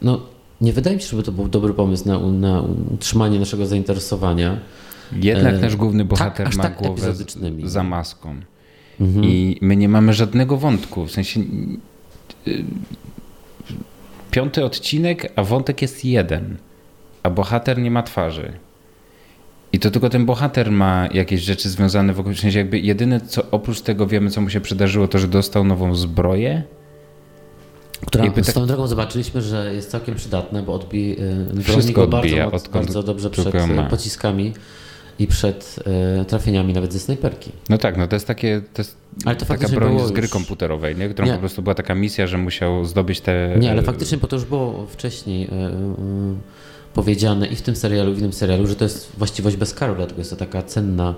no, nie wydaje mi się, żeby to był dobry pomysł na, na utrzymanie naszego zainteresowania. Jednak E, nasz główny tak, bohater aż ma tak głowę z, za maską. Mhm. I my nie mamy żadnego wątku. W sensie y, piąty odcinek, a wątek jest jeden. A bohater nie ma twarzy. I to tylko ten bohater ma jakieś rzeczy związane w sensie jakby jedyne, co oprócz tego wiemy, co mu się przydarzyło, to że dostał nową zbroję. Która jakby z tak- tą drogą zobaczyliśmy, że jest całkiem przydatna, bo odbi, y, broni Wszystko go odbija, bardzo, odkąd bardzo dobrze przed ją ma. y, pociskami i przed y, trafieniami nawet ze snajperki. No tak, no to jest takie, to jest Ale to taka broń z gry już- komputerowej, nie? którą Nie. po prostu była taka misja, że musiał zdobyć te... Nie, ale faktycznie, bo to już było wcześniej e, e, powiedziane i w tym serialu, i w innym serialu, że to jest właściwość bez karu, dlatego jest to taka cenna,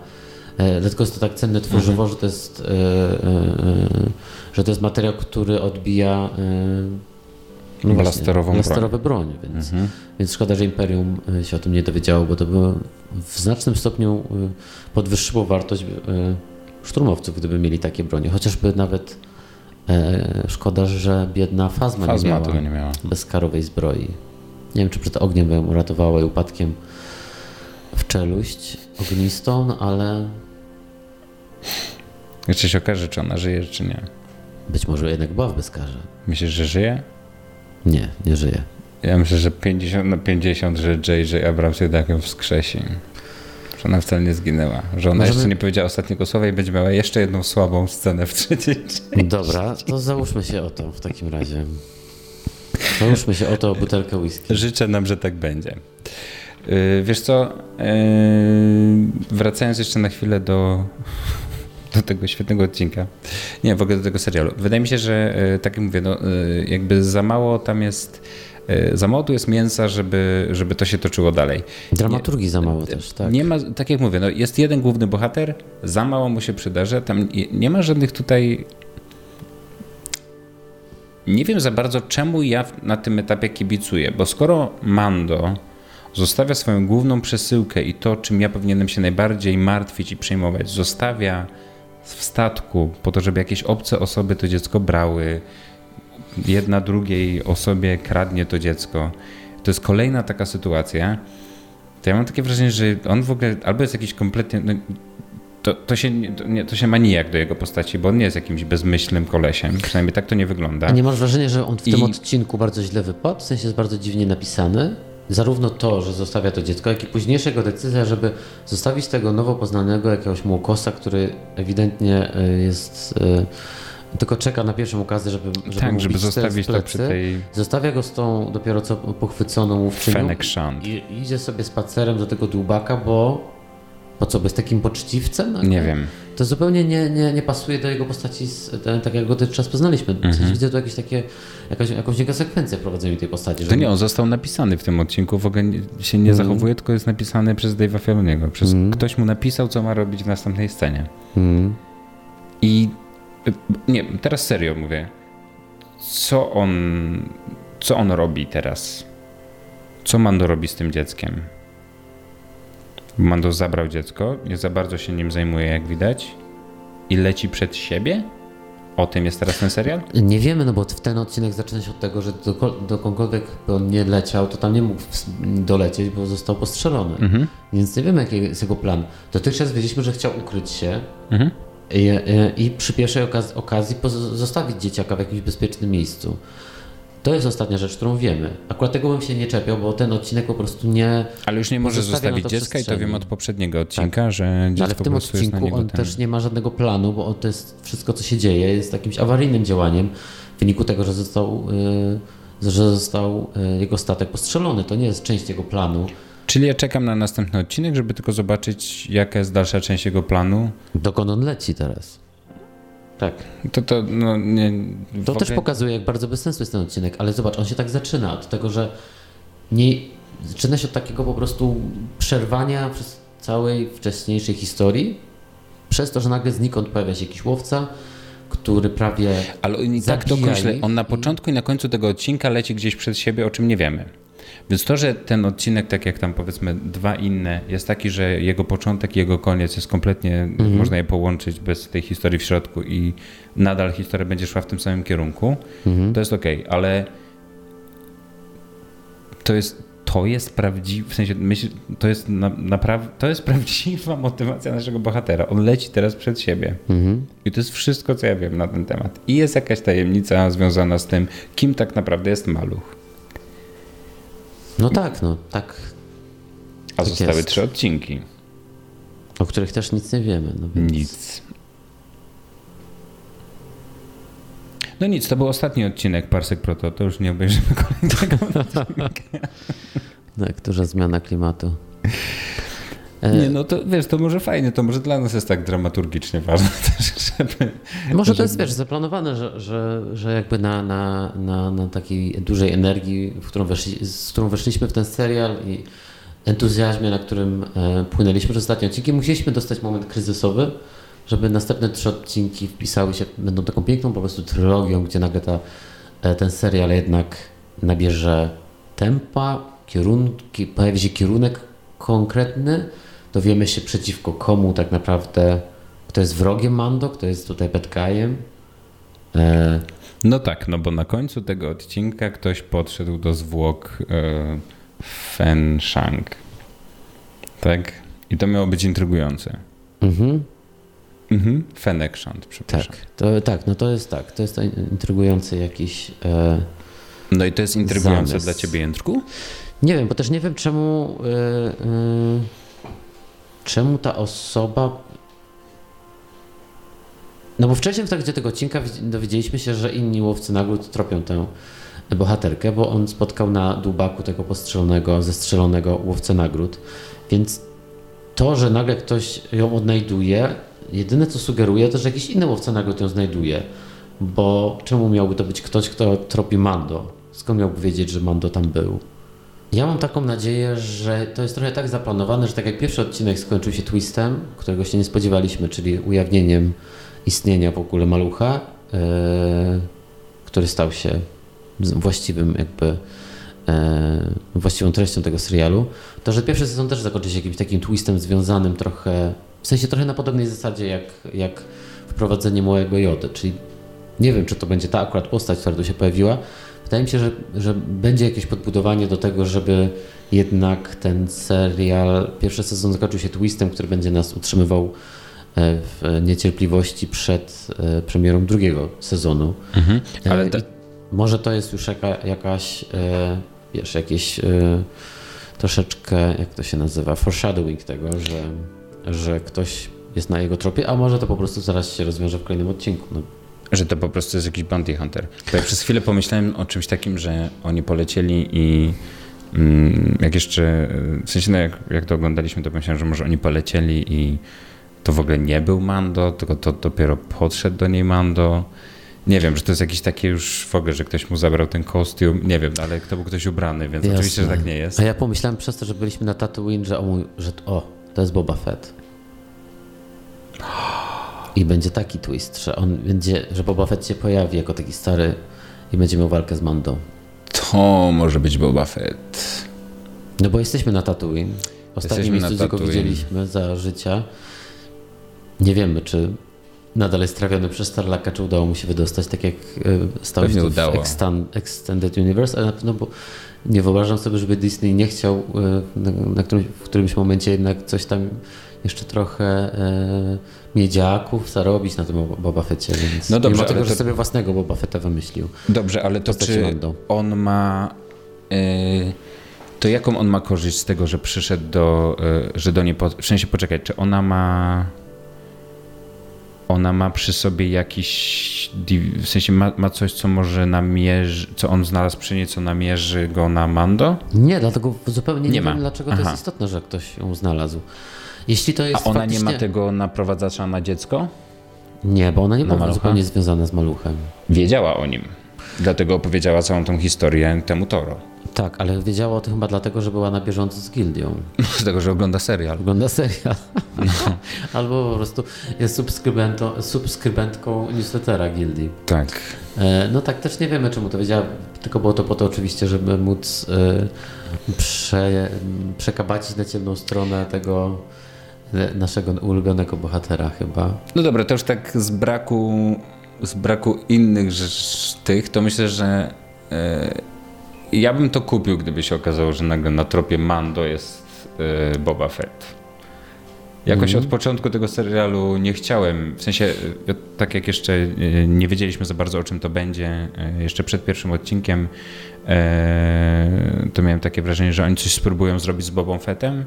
e, dlatego jest to tak cenne tworzywo, Mhm. że to jest, e, e, e, że to jest materiał, który odbija e, no Blasterową broń. blasterowe broń, więc, Mhm. więc szkoda, że Imperium e, się o tym nie dowiedziało, bo to było w znacznym stopniu e, podwyższyło wartość e, szturmowców, gdyby mieli takie bronie, chociażby nawet e, szkoda, że biedna Fazma, Fazma nie miała tego nie miała. bezkarowej zbroi. Nie wiem, czy przed ogniem by ją uratowała i upadkiem w czeluść ognistą, no ale Jeszcze się okaże, czy ona żyje, czy nie. być może jednak była w bezkarze. Myślisz, że żyje? Nie, nie żyje. Ja myślę, że 50 na 50, że J.J. Abrams jednak ją wskrzesi. Że ona wcale nie zginęła. Że ona Możemy- jeszcze nie powiedziała ostatniego słowa i będzie miała jeszcze jedną słabą scenę w trzeciej części. Dobra, to załóżmy się o to w takim razie. Załóżmy się o to o butelkę whisky. Życzę nam, że tak będzie. Yy, Wiesz co, yy, wracając jeszcze na chwilę do, do tego świetnego odcinka, nie, w ogóle do tego serialu. Wydaje mi się, że yy, tak jak mówię, no, yy, jakby za mało tam jest, yy, za mało tu jest mięsa, żeby, żeby to się toczyło dalej. Dramaturgii za mało też, tak? Nie ma, tak jak mówię, no jest jeden główny bohater, za mało mu się przydarza, tam nie, nie ma żadnych tutaj... Nie wiem za bardzo, czemu ja na tym etapie kibicuję, bo skoro Mando zostawia swoją główną przesyłkę i to, czym ja powinienem się najbardziej martwić i przejmować, zostawia w statku po to, żeby jakieś obce osoby to dziecko brały, jedna drugiej osobie kradnie to dziecko. To jest kolejna taka sytuacja, to ja mam takie wrażenie, że on w ogóle albo jest jakiś kompletnie. No, to, to, się, to, nie, to się ma nijak do jego postaci, bo on nie jest jakimś bezmyślnym kolesiem. Przynajmniej tak to nie wygląda. A nie masz wrażenia, że on w tym I- odcinku bardzo źle wypadł? W sensie jest bardzo dziwnie napisany? Zarówno to, że zostawia to dziecko, jak i późniejsza jego decyzja, żeby zostawić tego nowo poznanego jakiegoś młokosa, który ewidentnie y, jest... y, tylko czeka na pierwszą okazję, żeby, żeby tak, żeby zostawić to przy tej Zostawia go z tą dopiero co pochwyconą łówczynią i idzie sobie spacerem do tego dłubaka, bo po co, bez takim poczciwcem? Nie wiem. To zupełnie nie, nie, nie pasuje do jego postaci, tak jak go dotychczas poznaliśmy. W Mhm. sensie widzę tu jakieś takie, jakąś, jakąś niekonsekwencję w prowadzeniu tej postaci. To nie, on został napisany w tym odcinku, w ogóle się nie Mhm. zachowuje, tylko jest napisany przez Dave'a Filoniego. Przez Ktoś mu napisał, co ma robić w następnej scenie. Mhm. I y, nie, teraz serio mówię. Co on, co on robi teraz? Co Mando robi z tym dzieckiem? Mando zabrał dziecko, nie za bardzo się nim zajmuje, jak widać, i leci przed siebie? O tym jest teraz ten serial? Nie wiemy, no bo w ten odcinek zaczyna się od tego, że do, dokądkolwiek on nie leciał, to tam nie mógł dolecieć, bo został postrzelony. Mhm. Więc nie wiemy, jaki jest jego plan. Dotychczas wiedzieliśmy, że chciał ukryć się Mhm. i, i przy pierwszej okaz- okazji poz- zostawić dzieciaka w jakimś bezpiecznym miejscu. To jest ostatnia rzecz, którą wiemy. Akurat tego bym się nie czepiał, bo ten odcinek po prostu nie. Ale już nie może zostawić dziecka i to wiem od poprzedniego odcinka, że dziecko No ale w tym odcinku on ten... też nie ma żadnego planu, bo on to jest wszystko, co się dzieje, jest jakimś awaryjnym działaniem w wyniku tego, że został, y, że został y, jego statek postrzelony. To nie jest część jego planu. Czyli ja czekam na następny odcinek, żeby tylko zobaczyć, jaka jest dalsza część jego planu. Dokąd on leci teraz? Tak. To to, no nie... To też ogóle- pokazuje, jak bardzo bez sensu jest ten odcinek, ale zobacz, on się tak zaczyna od tego, że nie, zaczyna się od takiego po prostu przerwania przez całej wcześniejszej historii, przez to, że nagle znikąd pojawia się jakiś łowca, który prawie Ale i tak to ich On na początku i na końcu tego odcinka leci gdzieś przed siebie, o czym nie wiemy. Więc to, że ten odcinek, tak jak tam powiedzmy dwa inne, jest taki, że jego początek i jego koniec jest kompletnie, Mhm. można je połączyć bez tej historii w środku i nadal historia będzie szła w tym samym kierunku, Mhm. to jest okej, ale to jest, to jest prawdziwe, w sensie myśl, to jest na, naprawdę, to jest prawdziwa motywacja naszego bohatera. On leci teraz przed siebie. Mhm. I to jest wszystko, co ja wiem na ten temat. I jest jakaś tajemnica związana z tym, kim tak naprawdę jest maluch. No tak, no tak, A Tak zostały jest. trzy odcinki. o których też nic nie wiemy. No więc... Nic. No nic, to był ostatni odcinek Parsek Proto, to już nie obejrzymy *laughs* kolejnego. Tak, duża zmiana klimatu. E, Nie, no to wiesz, to może fajnie, to może dla nas jest tak dramaturgicznie ważne *laughs* też, żeby... Może to jest, wiesz, zaplanowane, że, że, że jakby na, na, na, na takiej dużej energii, w którą weszli, z którą weszliśmy w ten serial i entuzjazmie, na którym e, płynęliśmy przez ostatnie odcinki, musieliśmy dostać moment kryzysowy, żeby następne trzy odcinki wpisały się, będą taką piękną po prostu trylogią, gdzie nagle ta, e, ten serial jednak nabierze tempa, kierunki, pojawi się kierunek konkretny, dowiemy się przeciwko komu tak naprawdę, kto jest wrogiem Mando, kto jest tutaj bad guyem. E, No tak, no bo na końcu tego odcinka ktoś podszedł do zwłok e, Fen Shang. Tak? I to miało być intrygujące. mhm, Mhm. Fenek Shant, przepraszam. tak, to, tak, no to jest tak, to jest to intrygujący jakiś... E, No i to jest intrygujące Zamysł. dla ciebie, Jędrku? nie wiem, bo też nie wiem czemu e, e, czemu ta osoba no bo wcześniej w trakcie tego odcinka dowiedzieliśmy się, że inni łowcy nagród tropią tę bohaterkę, bo on spotkał na dłubaku tego postrzelonego, zestrzelonego łowcę nagród, więc to, że nagle ktoś ją odnajduje, jedyne co sugeruje, to że jakiś inny łowca nagród ją znajduje, bo czemu miałby to być ktoś, kto tropi Mando? Skąd miałby wiedzieć, że Mando tam był? Ja mam taką nadzieję, że to jest trochę tak zaplanowane, że tak jak pierwszy odcinek skończył się twistem, którego się nie spodziewaliśmy, czyli ujawnieniem istnienia w ogóle malucha, yy, który stał się właściwym jakby e, właściwą treścią tego serialu, to że pierwszy sezon też zakończy się jakimś takim twistem związanym trochę, w sensie trochę na podobnej zasadzie jak, jak wprowadzenie małego Jody, czyli nie wiem, czy to będzie ta akurat postać, która tu się pojawiła. Wydaje mi się, że, że będzie jakieś podbudowanie do tego, żeby jednak ten serial, pierwszy sezon zakończył się twistem, który będzie nas utrzymywał e, w niecierpliwości przed e, premierą drugiego sezonu. Mhm. Ale Ale te, może to jest już jaka, jakaś, e, wiesz, jakieś e, troszeczkę, jak to się nazywa, foreshadowing tego, że, że ktoś jest na jego tropie, a może to po prostu zaraz się rozwiąże w kolejnym odcinku. No, że to po prostu jest jakiś bounty hunter. Bo ja przez chwilę pomyślałem o czymś takim, że oni polecieli i mm, jak jeszcze, w sensie no jak, jak to oglądaliśmy, to pomyślałem, że może oni polecieli i to w ogóle nie był Mando, tylko to dopiero podszedł do niej Mando. Nie wiem, że to jest jakieś takie już w ogóle, że ktoś mu zabrał ten kostium. Nie wiem, ale to był ktoś ubrany, więc Jasne. oczywiście, że tak nie jest. A ja pomyślałem przez to, że byliśmy na Tatooine, że o, mój, że o to jest Boba Fett. *gasps* *gasps* I będzie taki twist, że on będzie, że Boba Fett się pojawi jako taki stary i będzie miał walkę z Mando. To może być Boba Fett. No bo jesteśmy na Tatooine. Na miejsce, gdzie go widzieliśmy za życia. Nie wiemy, czy nadal jest trawiony przez Starlaka, czy udało mu się wydostać, tak jak y, stało Pewnie się udało. w Extended Universe, ale na pewno, bo nie wyobrażam sobie, żeby Disney nie chciał na, na którymś, w którymś momencie jednak coś tam jeszcze trochę e, miedziaków zarobić na tym Boba- Fetcie, więc No dobrze, mimo tego, że to- sobie własnego Boba Fetta wymyślił. Dobrze, ale to czy Mando. on ma... y, to jaką on ma korzyść z tego, że przyszedł do... y, że do niej... Po, w sensie, poczekaj, czy ona ma... Ona ma przy sobie jakiś... W sensie ma, ma coś, co może namierzy... Co on znalazł przy niej, co namierzy go na Mando? Nie, dlatego zupełnie nie, Nie wiem, dlaczego to Aha. jest istotne, że ktoś ją znalazł. Jeśli to A jest ona faktycznie... nie ma tego naprowadzacza na dziecko? Nie, bo ona nie była zupełnie związana z maluchem. Wiedziała o nim. Dlatego opowiedziała całą tą historię temu Toro. Tak, ale wiedziała o tym chyba dlatego, że była na bieżąco z gildią. *laughs* Z tego, że ogląda serial. Ogląda serial. No. *laughs* Albo po prostu jest subskrybentką newslettera gildii. Tak. E, No tak, też nie wiemy czemu to wiedziała, tylko było to po to oczywiście, żeby móc e, prze, przekabacić na ciemną stronę tego naszego ulubionego bohatera chyba. No dobra, to już tak z braku, z braku innych rzecz, tych, to myślę, że e, ja bym to kupił, gdyby się okazało, że nagle na tropie Mando jest e, Boba Fett. Jakoś od początku tego serialu nie chciałem, w sensie e, tak jak jeszcze nie wiedzieliśmy za bardzo o czym to będzie, jeszcze przed pierwszym odcinkiem, to miałem takie wrażenie, że oni coś spróbują zrobić z Bobą Fettem.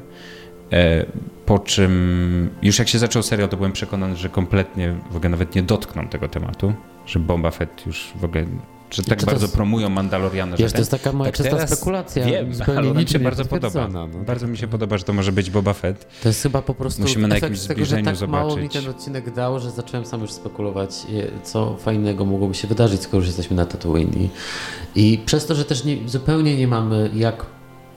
E, Po czym już jak się zaczął serial, to byłem przekonany, że kompletnie w ogóle nawet nie dotkną tego tematu, że Boba Fett już w ogóle, że tak bardzo jest- promują Mandaloriana, że Wiesz, to jest taka moja tak czysta spekulacja. Wiem, ale mi się bardzo podoba. no. Bardzo mi się podoba, że to może być Boba Fett. To jest chyba po prostu Musimy na jakimś tego, że tak zbliżeniu mało mi zobaczyć. ten odcinek dał, że zacząłem sam już spekulować, co fajnego mogłoby się wydarzyć, skoro już jesteśmy na Tatooine. I, przez to, że też nie, zupełnie nie mamy jak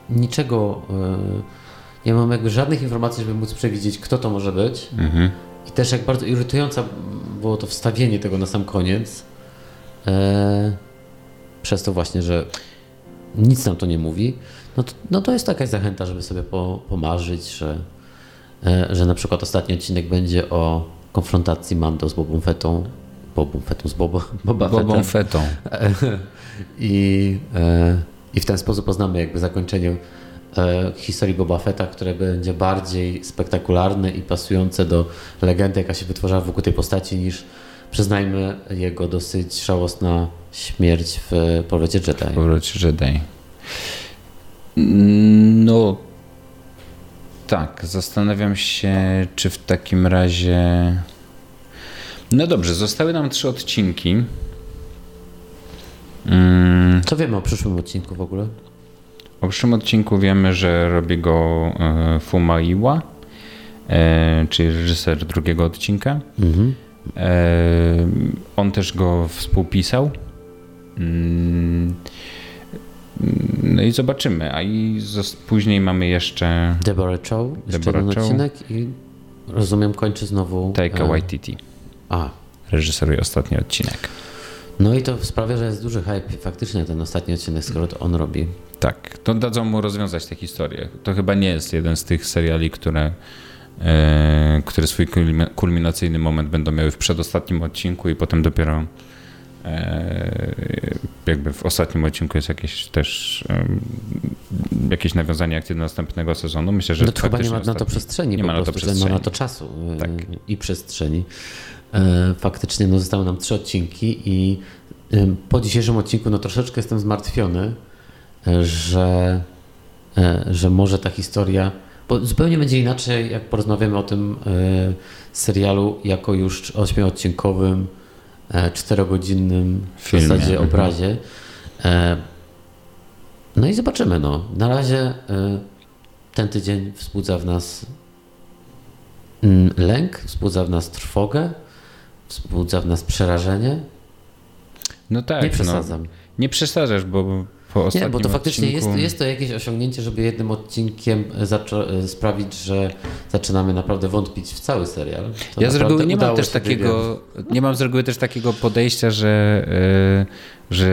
niczego, e, nie mamy jakby żadnych informacji, żeby móc przewidzieć, kto to może być. Mhm. I też jak bardzo irytująca było to wstawienie tego na sam koniec. E, przez to właśnie, że nic nam to nie mówi. No to, no to jest jakaś zachęta, żeby sobie po, pomarzyć, że, e, że na przykład ostatni odcinek będzie o konfrontacji Mando z Bobą Fettą. Bobą Fettą z Boba Bobą Fettem. Fettą. *laughs* I, e, I w ten sposób poznamy jakby zakończenie historii Boba Fetta, które będzie bardziej spektakularne i pasujące do legendy, jaka się wytworzyła wokół tej postaci, niż przyznajmy jego dosyć żałosna śmierć w powrocie Jedi. Powróć Jedi. No tak, zastanawiam się, czy w takim razie. No dobrze, zostały nam trzy odcinki. Mm, Co wiemy o przyszłym odcinku w ogóle? O przyszłym odcinku wiemy, że robi go e, Fumaiwa, e, czyli reżyser drugiego odcinka. Mhm. E, on też go współpisał. Mm, No i zobaczymy. A i później mamy jeszcze Deborah Chow, jeszcze Deborah jeden Chow. odcinek i rozumiem kończy znowu... Taika Waititi. A, Reżyseruje ostatni odcinek. No i to sprawia, że jest duży hype faktycznie ten ostatni odcinek, skoro to on robi. Tak, to dadzą mu rozwiązać tę historię. To chyba nie jest jeden z tych seriali, które, e, które swój kulmi- kulminacyjny moment będą miały w przedostatnim odcinku i potem dopiero e, jakby w ostatnim odcinku jest jakieś też em, jakieś nawiązanie akcji do następnego sezonu. Myślę, że No to chyba nie ma na to przestrzeni, nie po ma na to prostu, nie ma na to czasu e, Tak. i przestrzeni. E, Faktycznie no, zostały nam trzy odcinki i po dzisiejszym odcinku no, troszeczkę jestem zmartwiony, e, że, e, że może ta historia, bo zupełnie będzie inaczej, jak porozmawiamy o tym serialu jako już ośmioodcinkowym, e, czterogodzinnym w Filmie, zasadzie mhm. obrazie. No i zobaczymy. No. Na razie ten tydzień wzbudza w nas mm, lęk, wzbudza w nas trwogę, wzbudza w nas przerażenie. No tak, Nie no, przesadzam. nie przesadzasz, bo po ostatnim Nie, bo to faktycznie odcinku... jest, jest to jakieś osiągnięcie, żeby jednym odcinkiem sprawić, że zaczynamy naprawdę wątpić w cały serial. To Ja z reguły nie mam też takiego, nie mam z reguły też takiego podejścia, że, y, że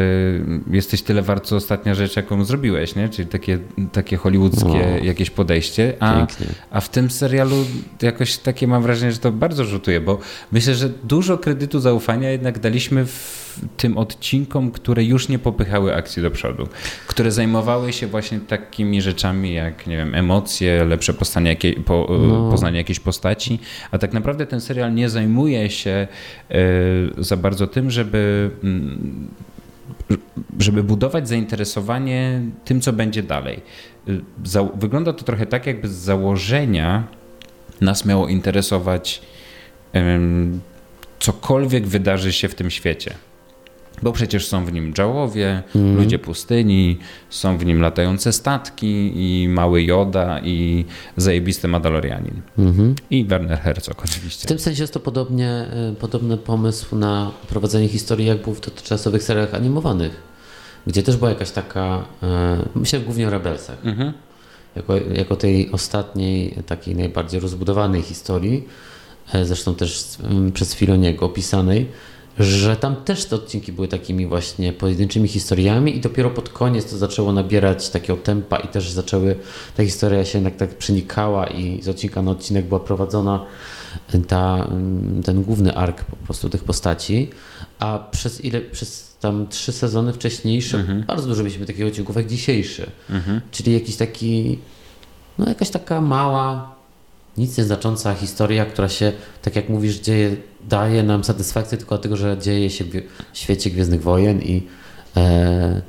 jesteś tyle wart, co ostatnia rzecz, jaką zrobiłeś, nie? Czyli takie, takie hollywoodzkie No. jakieś podejście. A, Pięknie. a w tym serialu jakoś takie mam wrażenie, że to bardzo rzutuje, bo myślę, że dużo kredytu zaufania jednak daliśmy w, tym odcinkom, które już nie popychały akcji do przodu, które zajmowały się właśnie takimi rzeczami jak, nie wiem, emocje, lepsze postanie, jakiej, po, no. poznanie jakiejś postaci, a tak naprawdę ten serial nie zajmuje się za bardzo tym, żeby mm, żeby budować zainteresowanie tym, co będzie dalej. Wygląda to trochę tak, jakby z założenia nas miało interesować cokolwiek wydarzy się w tym świecie. Bo przecież są w nim dżałowie, mm. ludzie pustyni, są w nim latające statki i mały Joda i zajebisty Madalorianin. Mm -hmm. I Werner Herzog oczywiście. W tym sensie jest to podobnie, e, podobny pomysł na prowadzenie historii, jak był w dotychczasowych serialach animowanych, gdzie też była jakaś taka, e, myślę głównie o Rebelsach, mm -hmm. jako, jako tej ostatniej, takiej najbardziej rozbudowanej historii, e, zresztą też przez Filoniego opisanej, że tam też te odcinki były takimi właśnie pojedynczymi historiami i dopiero pod koniec to zaczęło nabierać takiego tempa i też zaczęły, ta historia się jednak tak przenikała i z odcinka na odcinek była prowadzona ta, ten główny ark po prostu tych postaci, a przez ile, przez tam trzy sezony wcześniejsze mhm. bardzo dużo mieliśmy takich odcinków jak dzisiejszy, mhm. czyli jakiś taki, no jakaś taka mała nic nieznacząca historia, która się, tak jak mówisz, dzieje, daje nam satysfakcję tylko dlatego, że dzieje się w świecie Gwiezdnych Wojen i, e,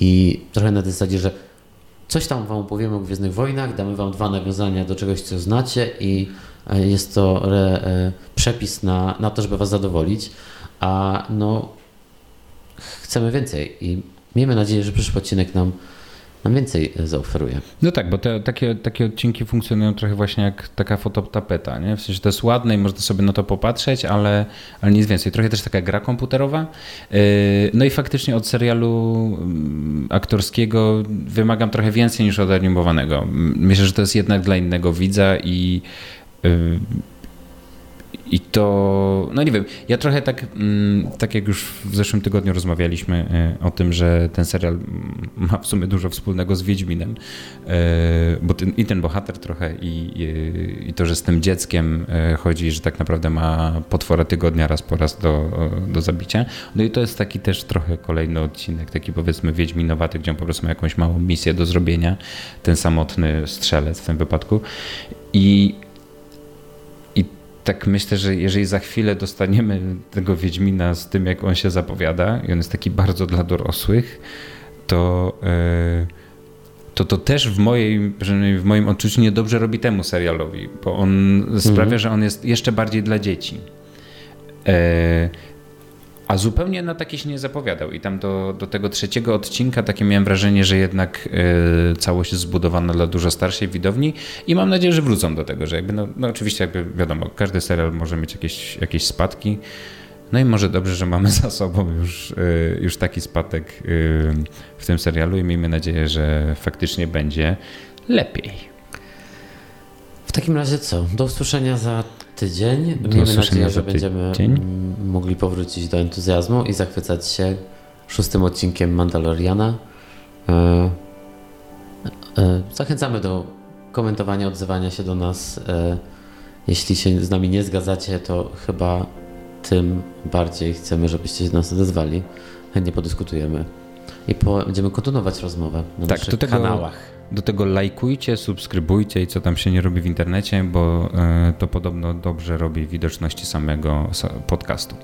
i trochę na tej zasadzie, że coś tam wam opowiemy o Gwiezdnych Wojnach, damy wam dwa nawiązania do czegoś, co znacie i e, jest to re, e, przepis na, na to, żeby was zadowolić, a no chcemy więcej i miejmy nadzieję, że przyszły odcinek nam nam więcej e, zaoferuje. No tak, bo te, takie, takie odcinki funkcjonują trochę właśnie jak taka fototapeta, nie? W sensie to jest ładne i można sobie na to popatrzeć, ale, ale nic więcej. Trochę też taka gra komputerowa. E, no i faktycznie od serialu mm, aktorskiego wymagam trochę więcej niż od animowanego. Myślę, że to jest jednak dla innego widza i e, i to, no nie wiem, ja trochę tak, mm, tak jak już w zeszłym tygodniu rozmawialiśmy e, o tym, że ten serial ma w sumie dużo wspólnego z Wiedźminem, e, bo ten, i ten bohater trochę i, i, to, że z tym dzieckiem e, chodzi, że tak naprawdę ma potwora tygodnia raz po raz do, do zabicia. No i to jest taki też trochę kolejny odcinek, taki powiedzmy Wiedźminowaty, gdzie on po prostu ma jakąś małą misję do zrobienia, ten samotny strzelec w tym wypadku. I tak myślę, że jeżeli za chwilę dostaniemy tego Wiedźmina z tym, jak on się zapowiada, i on jest taki bardzo dla dorosłych, to, e, to to też w, mojej, w moim odczuciu niedobrze robi temu serialowi, bo on sprawia, mhm. że on jest jeszcze bardziej dla dzieci. E, a zupełnie na takie się nie zapowiadał. I tam do, do tego trzeciego odcinka takie miałem wrażenie, że jednak y, całość jest zbudowana dla dużo starszej widowni i mam nadzieję, że wrócą do tego, że jakby, no, no oczywiście jakby wiadomo, każdy serial może mieć jakieś, jakieś spadki. No i może dobrze, że mamy *laughs* za sobą już, y, już taki spadek y, w tym serialu i miejmy nadzieję, że faktycznie będzie lepiej. W takim razie co? Do usłyszenia za tydzień. Do Miejmy nadzieję, że będziemy mogli powrócić do entuzjazmu i zachwycać się szóstym odcinkiem Mandaloriana. E, e, zachęcamy do komentowania, odzywania się do nas. E, jeśli się z nami nie zgadzacie, to chyba tym bardziej chcemy, żebyście się do nas odezwali. Chętnie podyskutujemy i będziemy kontynuować rozmowę na tak, naszych tego, kanałach. Do tego lajkujcie, subskrybujcie i co tam się nie robi w internecie, bo e, to podobno dobrze robi widoczności samego podcastu.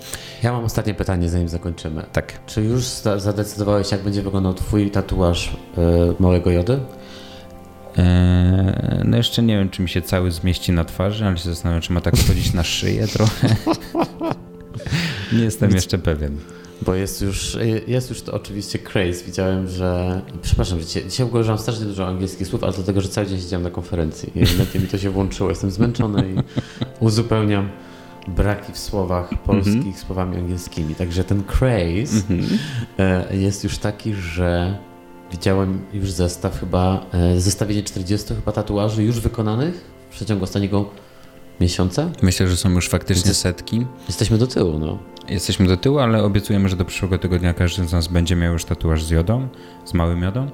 Ja mam ostatnie pytanie, zanim zakończymy. Tak. Czy już zadecydowałeś, jak będzie wyglądał Twój tatuaż e, małego jody? E, no jeszcze nie wiem, czy mi się cały zmieści na twarzy, ale się zastanawiam, czy ma tak wchodzić na szyję trochę. *laughs* nie jestem jeszcze pewien. Bo jest już, jest już to oczywiście craze. Widziałem, że. Przepraszam, że dzisiaj, dzisiaj strasznie dużo angielskich słów, ale dlatego, że cały dzień siedziałem na konferencji i mi to się włączyło. Jestem zmęczony i *laughs* uzupełniam braki w słowach polskich mm -hmm. słowami angielskimi. Także ten craze mm -hmm. jest już taki, że widziałem już zestaw chyba, e, zestawienie 40 chyba tatuaży już wykonanych w przeciągu ostatniego miesiąca. Myślę, że są już faktycznie setki. Jesteśmy do tyłu, no. Jesteśmy do tyłu, ale obiecujemy, że do przyszłego tygodnia każdy z nas będzie miał już tatuaż z jodą, z małym jodą.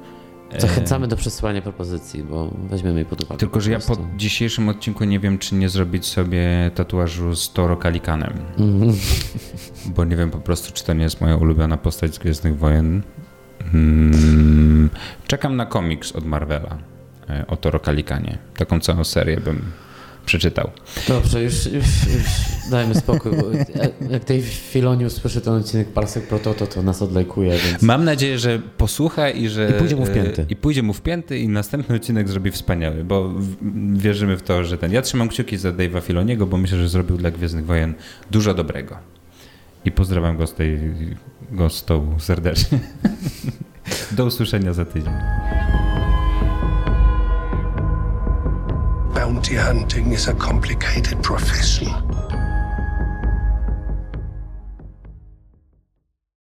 Zachęcamy do przesyłania propozycji, bo weźmiemy je pod uwagę. Tylko, że ja po dzisiejszym odcinku nie wiem, czy nie zrobić sobie tatuażu z Toro Kalikanem. Mm. *laughs* bo nie wiem po prostu, czy to nie jest moja ulubiona postać z Gwiezdnych Wojen. Hmm, czekam na komiks od Marvela e, o Toro Kalikanie. Taką całą serię bym przeczytał. Dobrze, już, już, już dajmy spokój. Jak tej Filoni usłyszy ten odcinek Parsek Prototo, to nas odlejkuje, więc... Mam nadzieję, że posłucha i że... I pójdzie mu w pięty. I pójdzie mu w pięty i następny odcinek zrobi wspaniały, bo wierzymy w to, że ten... Ja trzymam kciuki za Dave'a Filoniego, bo myślę, że zrobił dla Gwiezdnych Wojen dużo dobrego. I pozdrawiam go z, tej, go z tą serdecznie. *laughs* Do usłyszenia za tydzień. Bounty hunting is a complicated profession.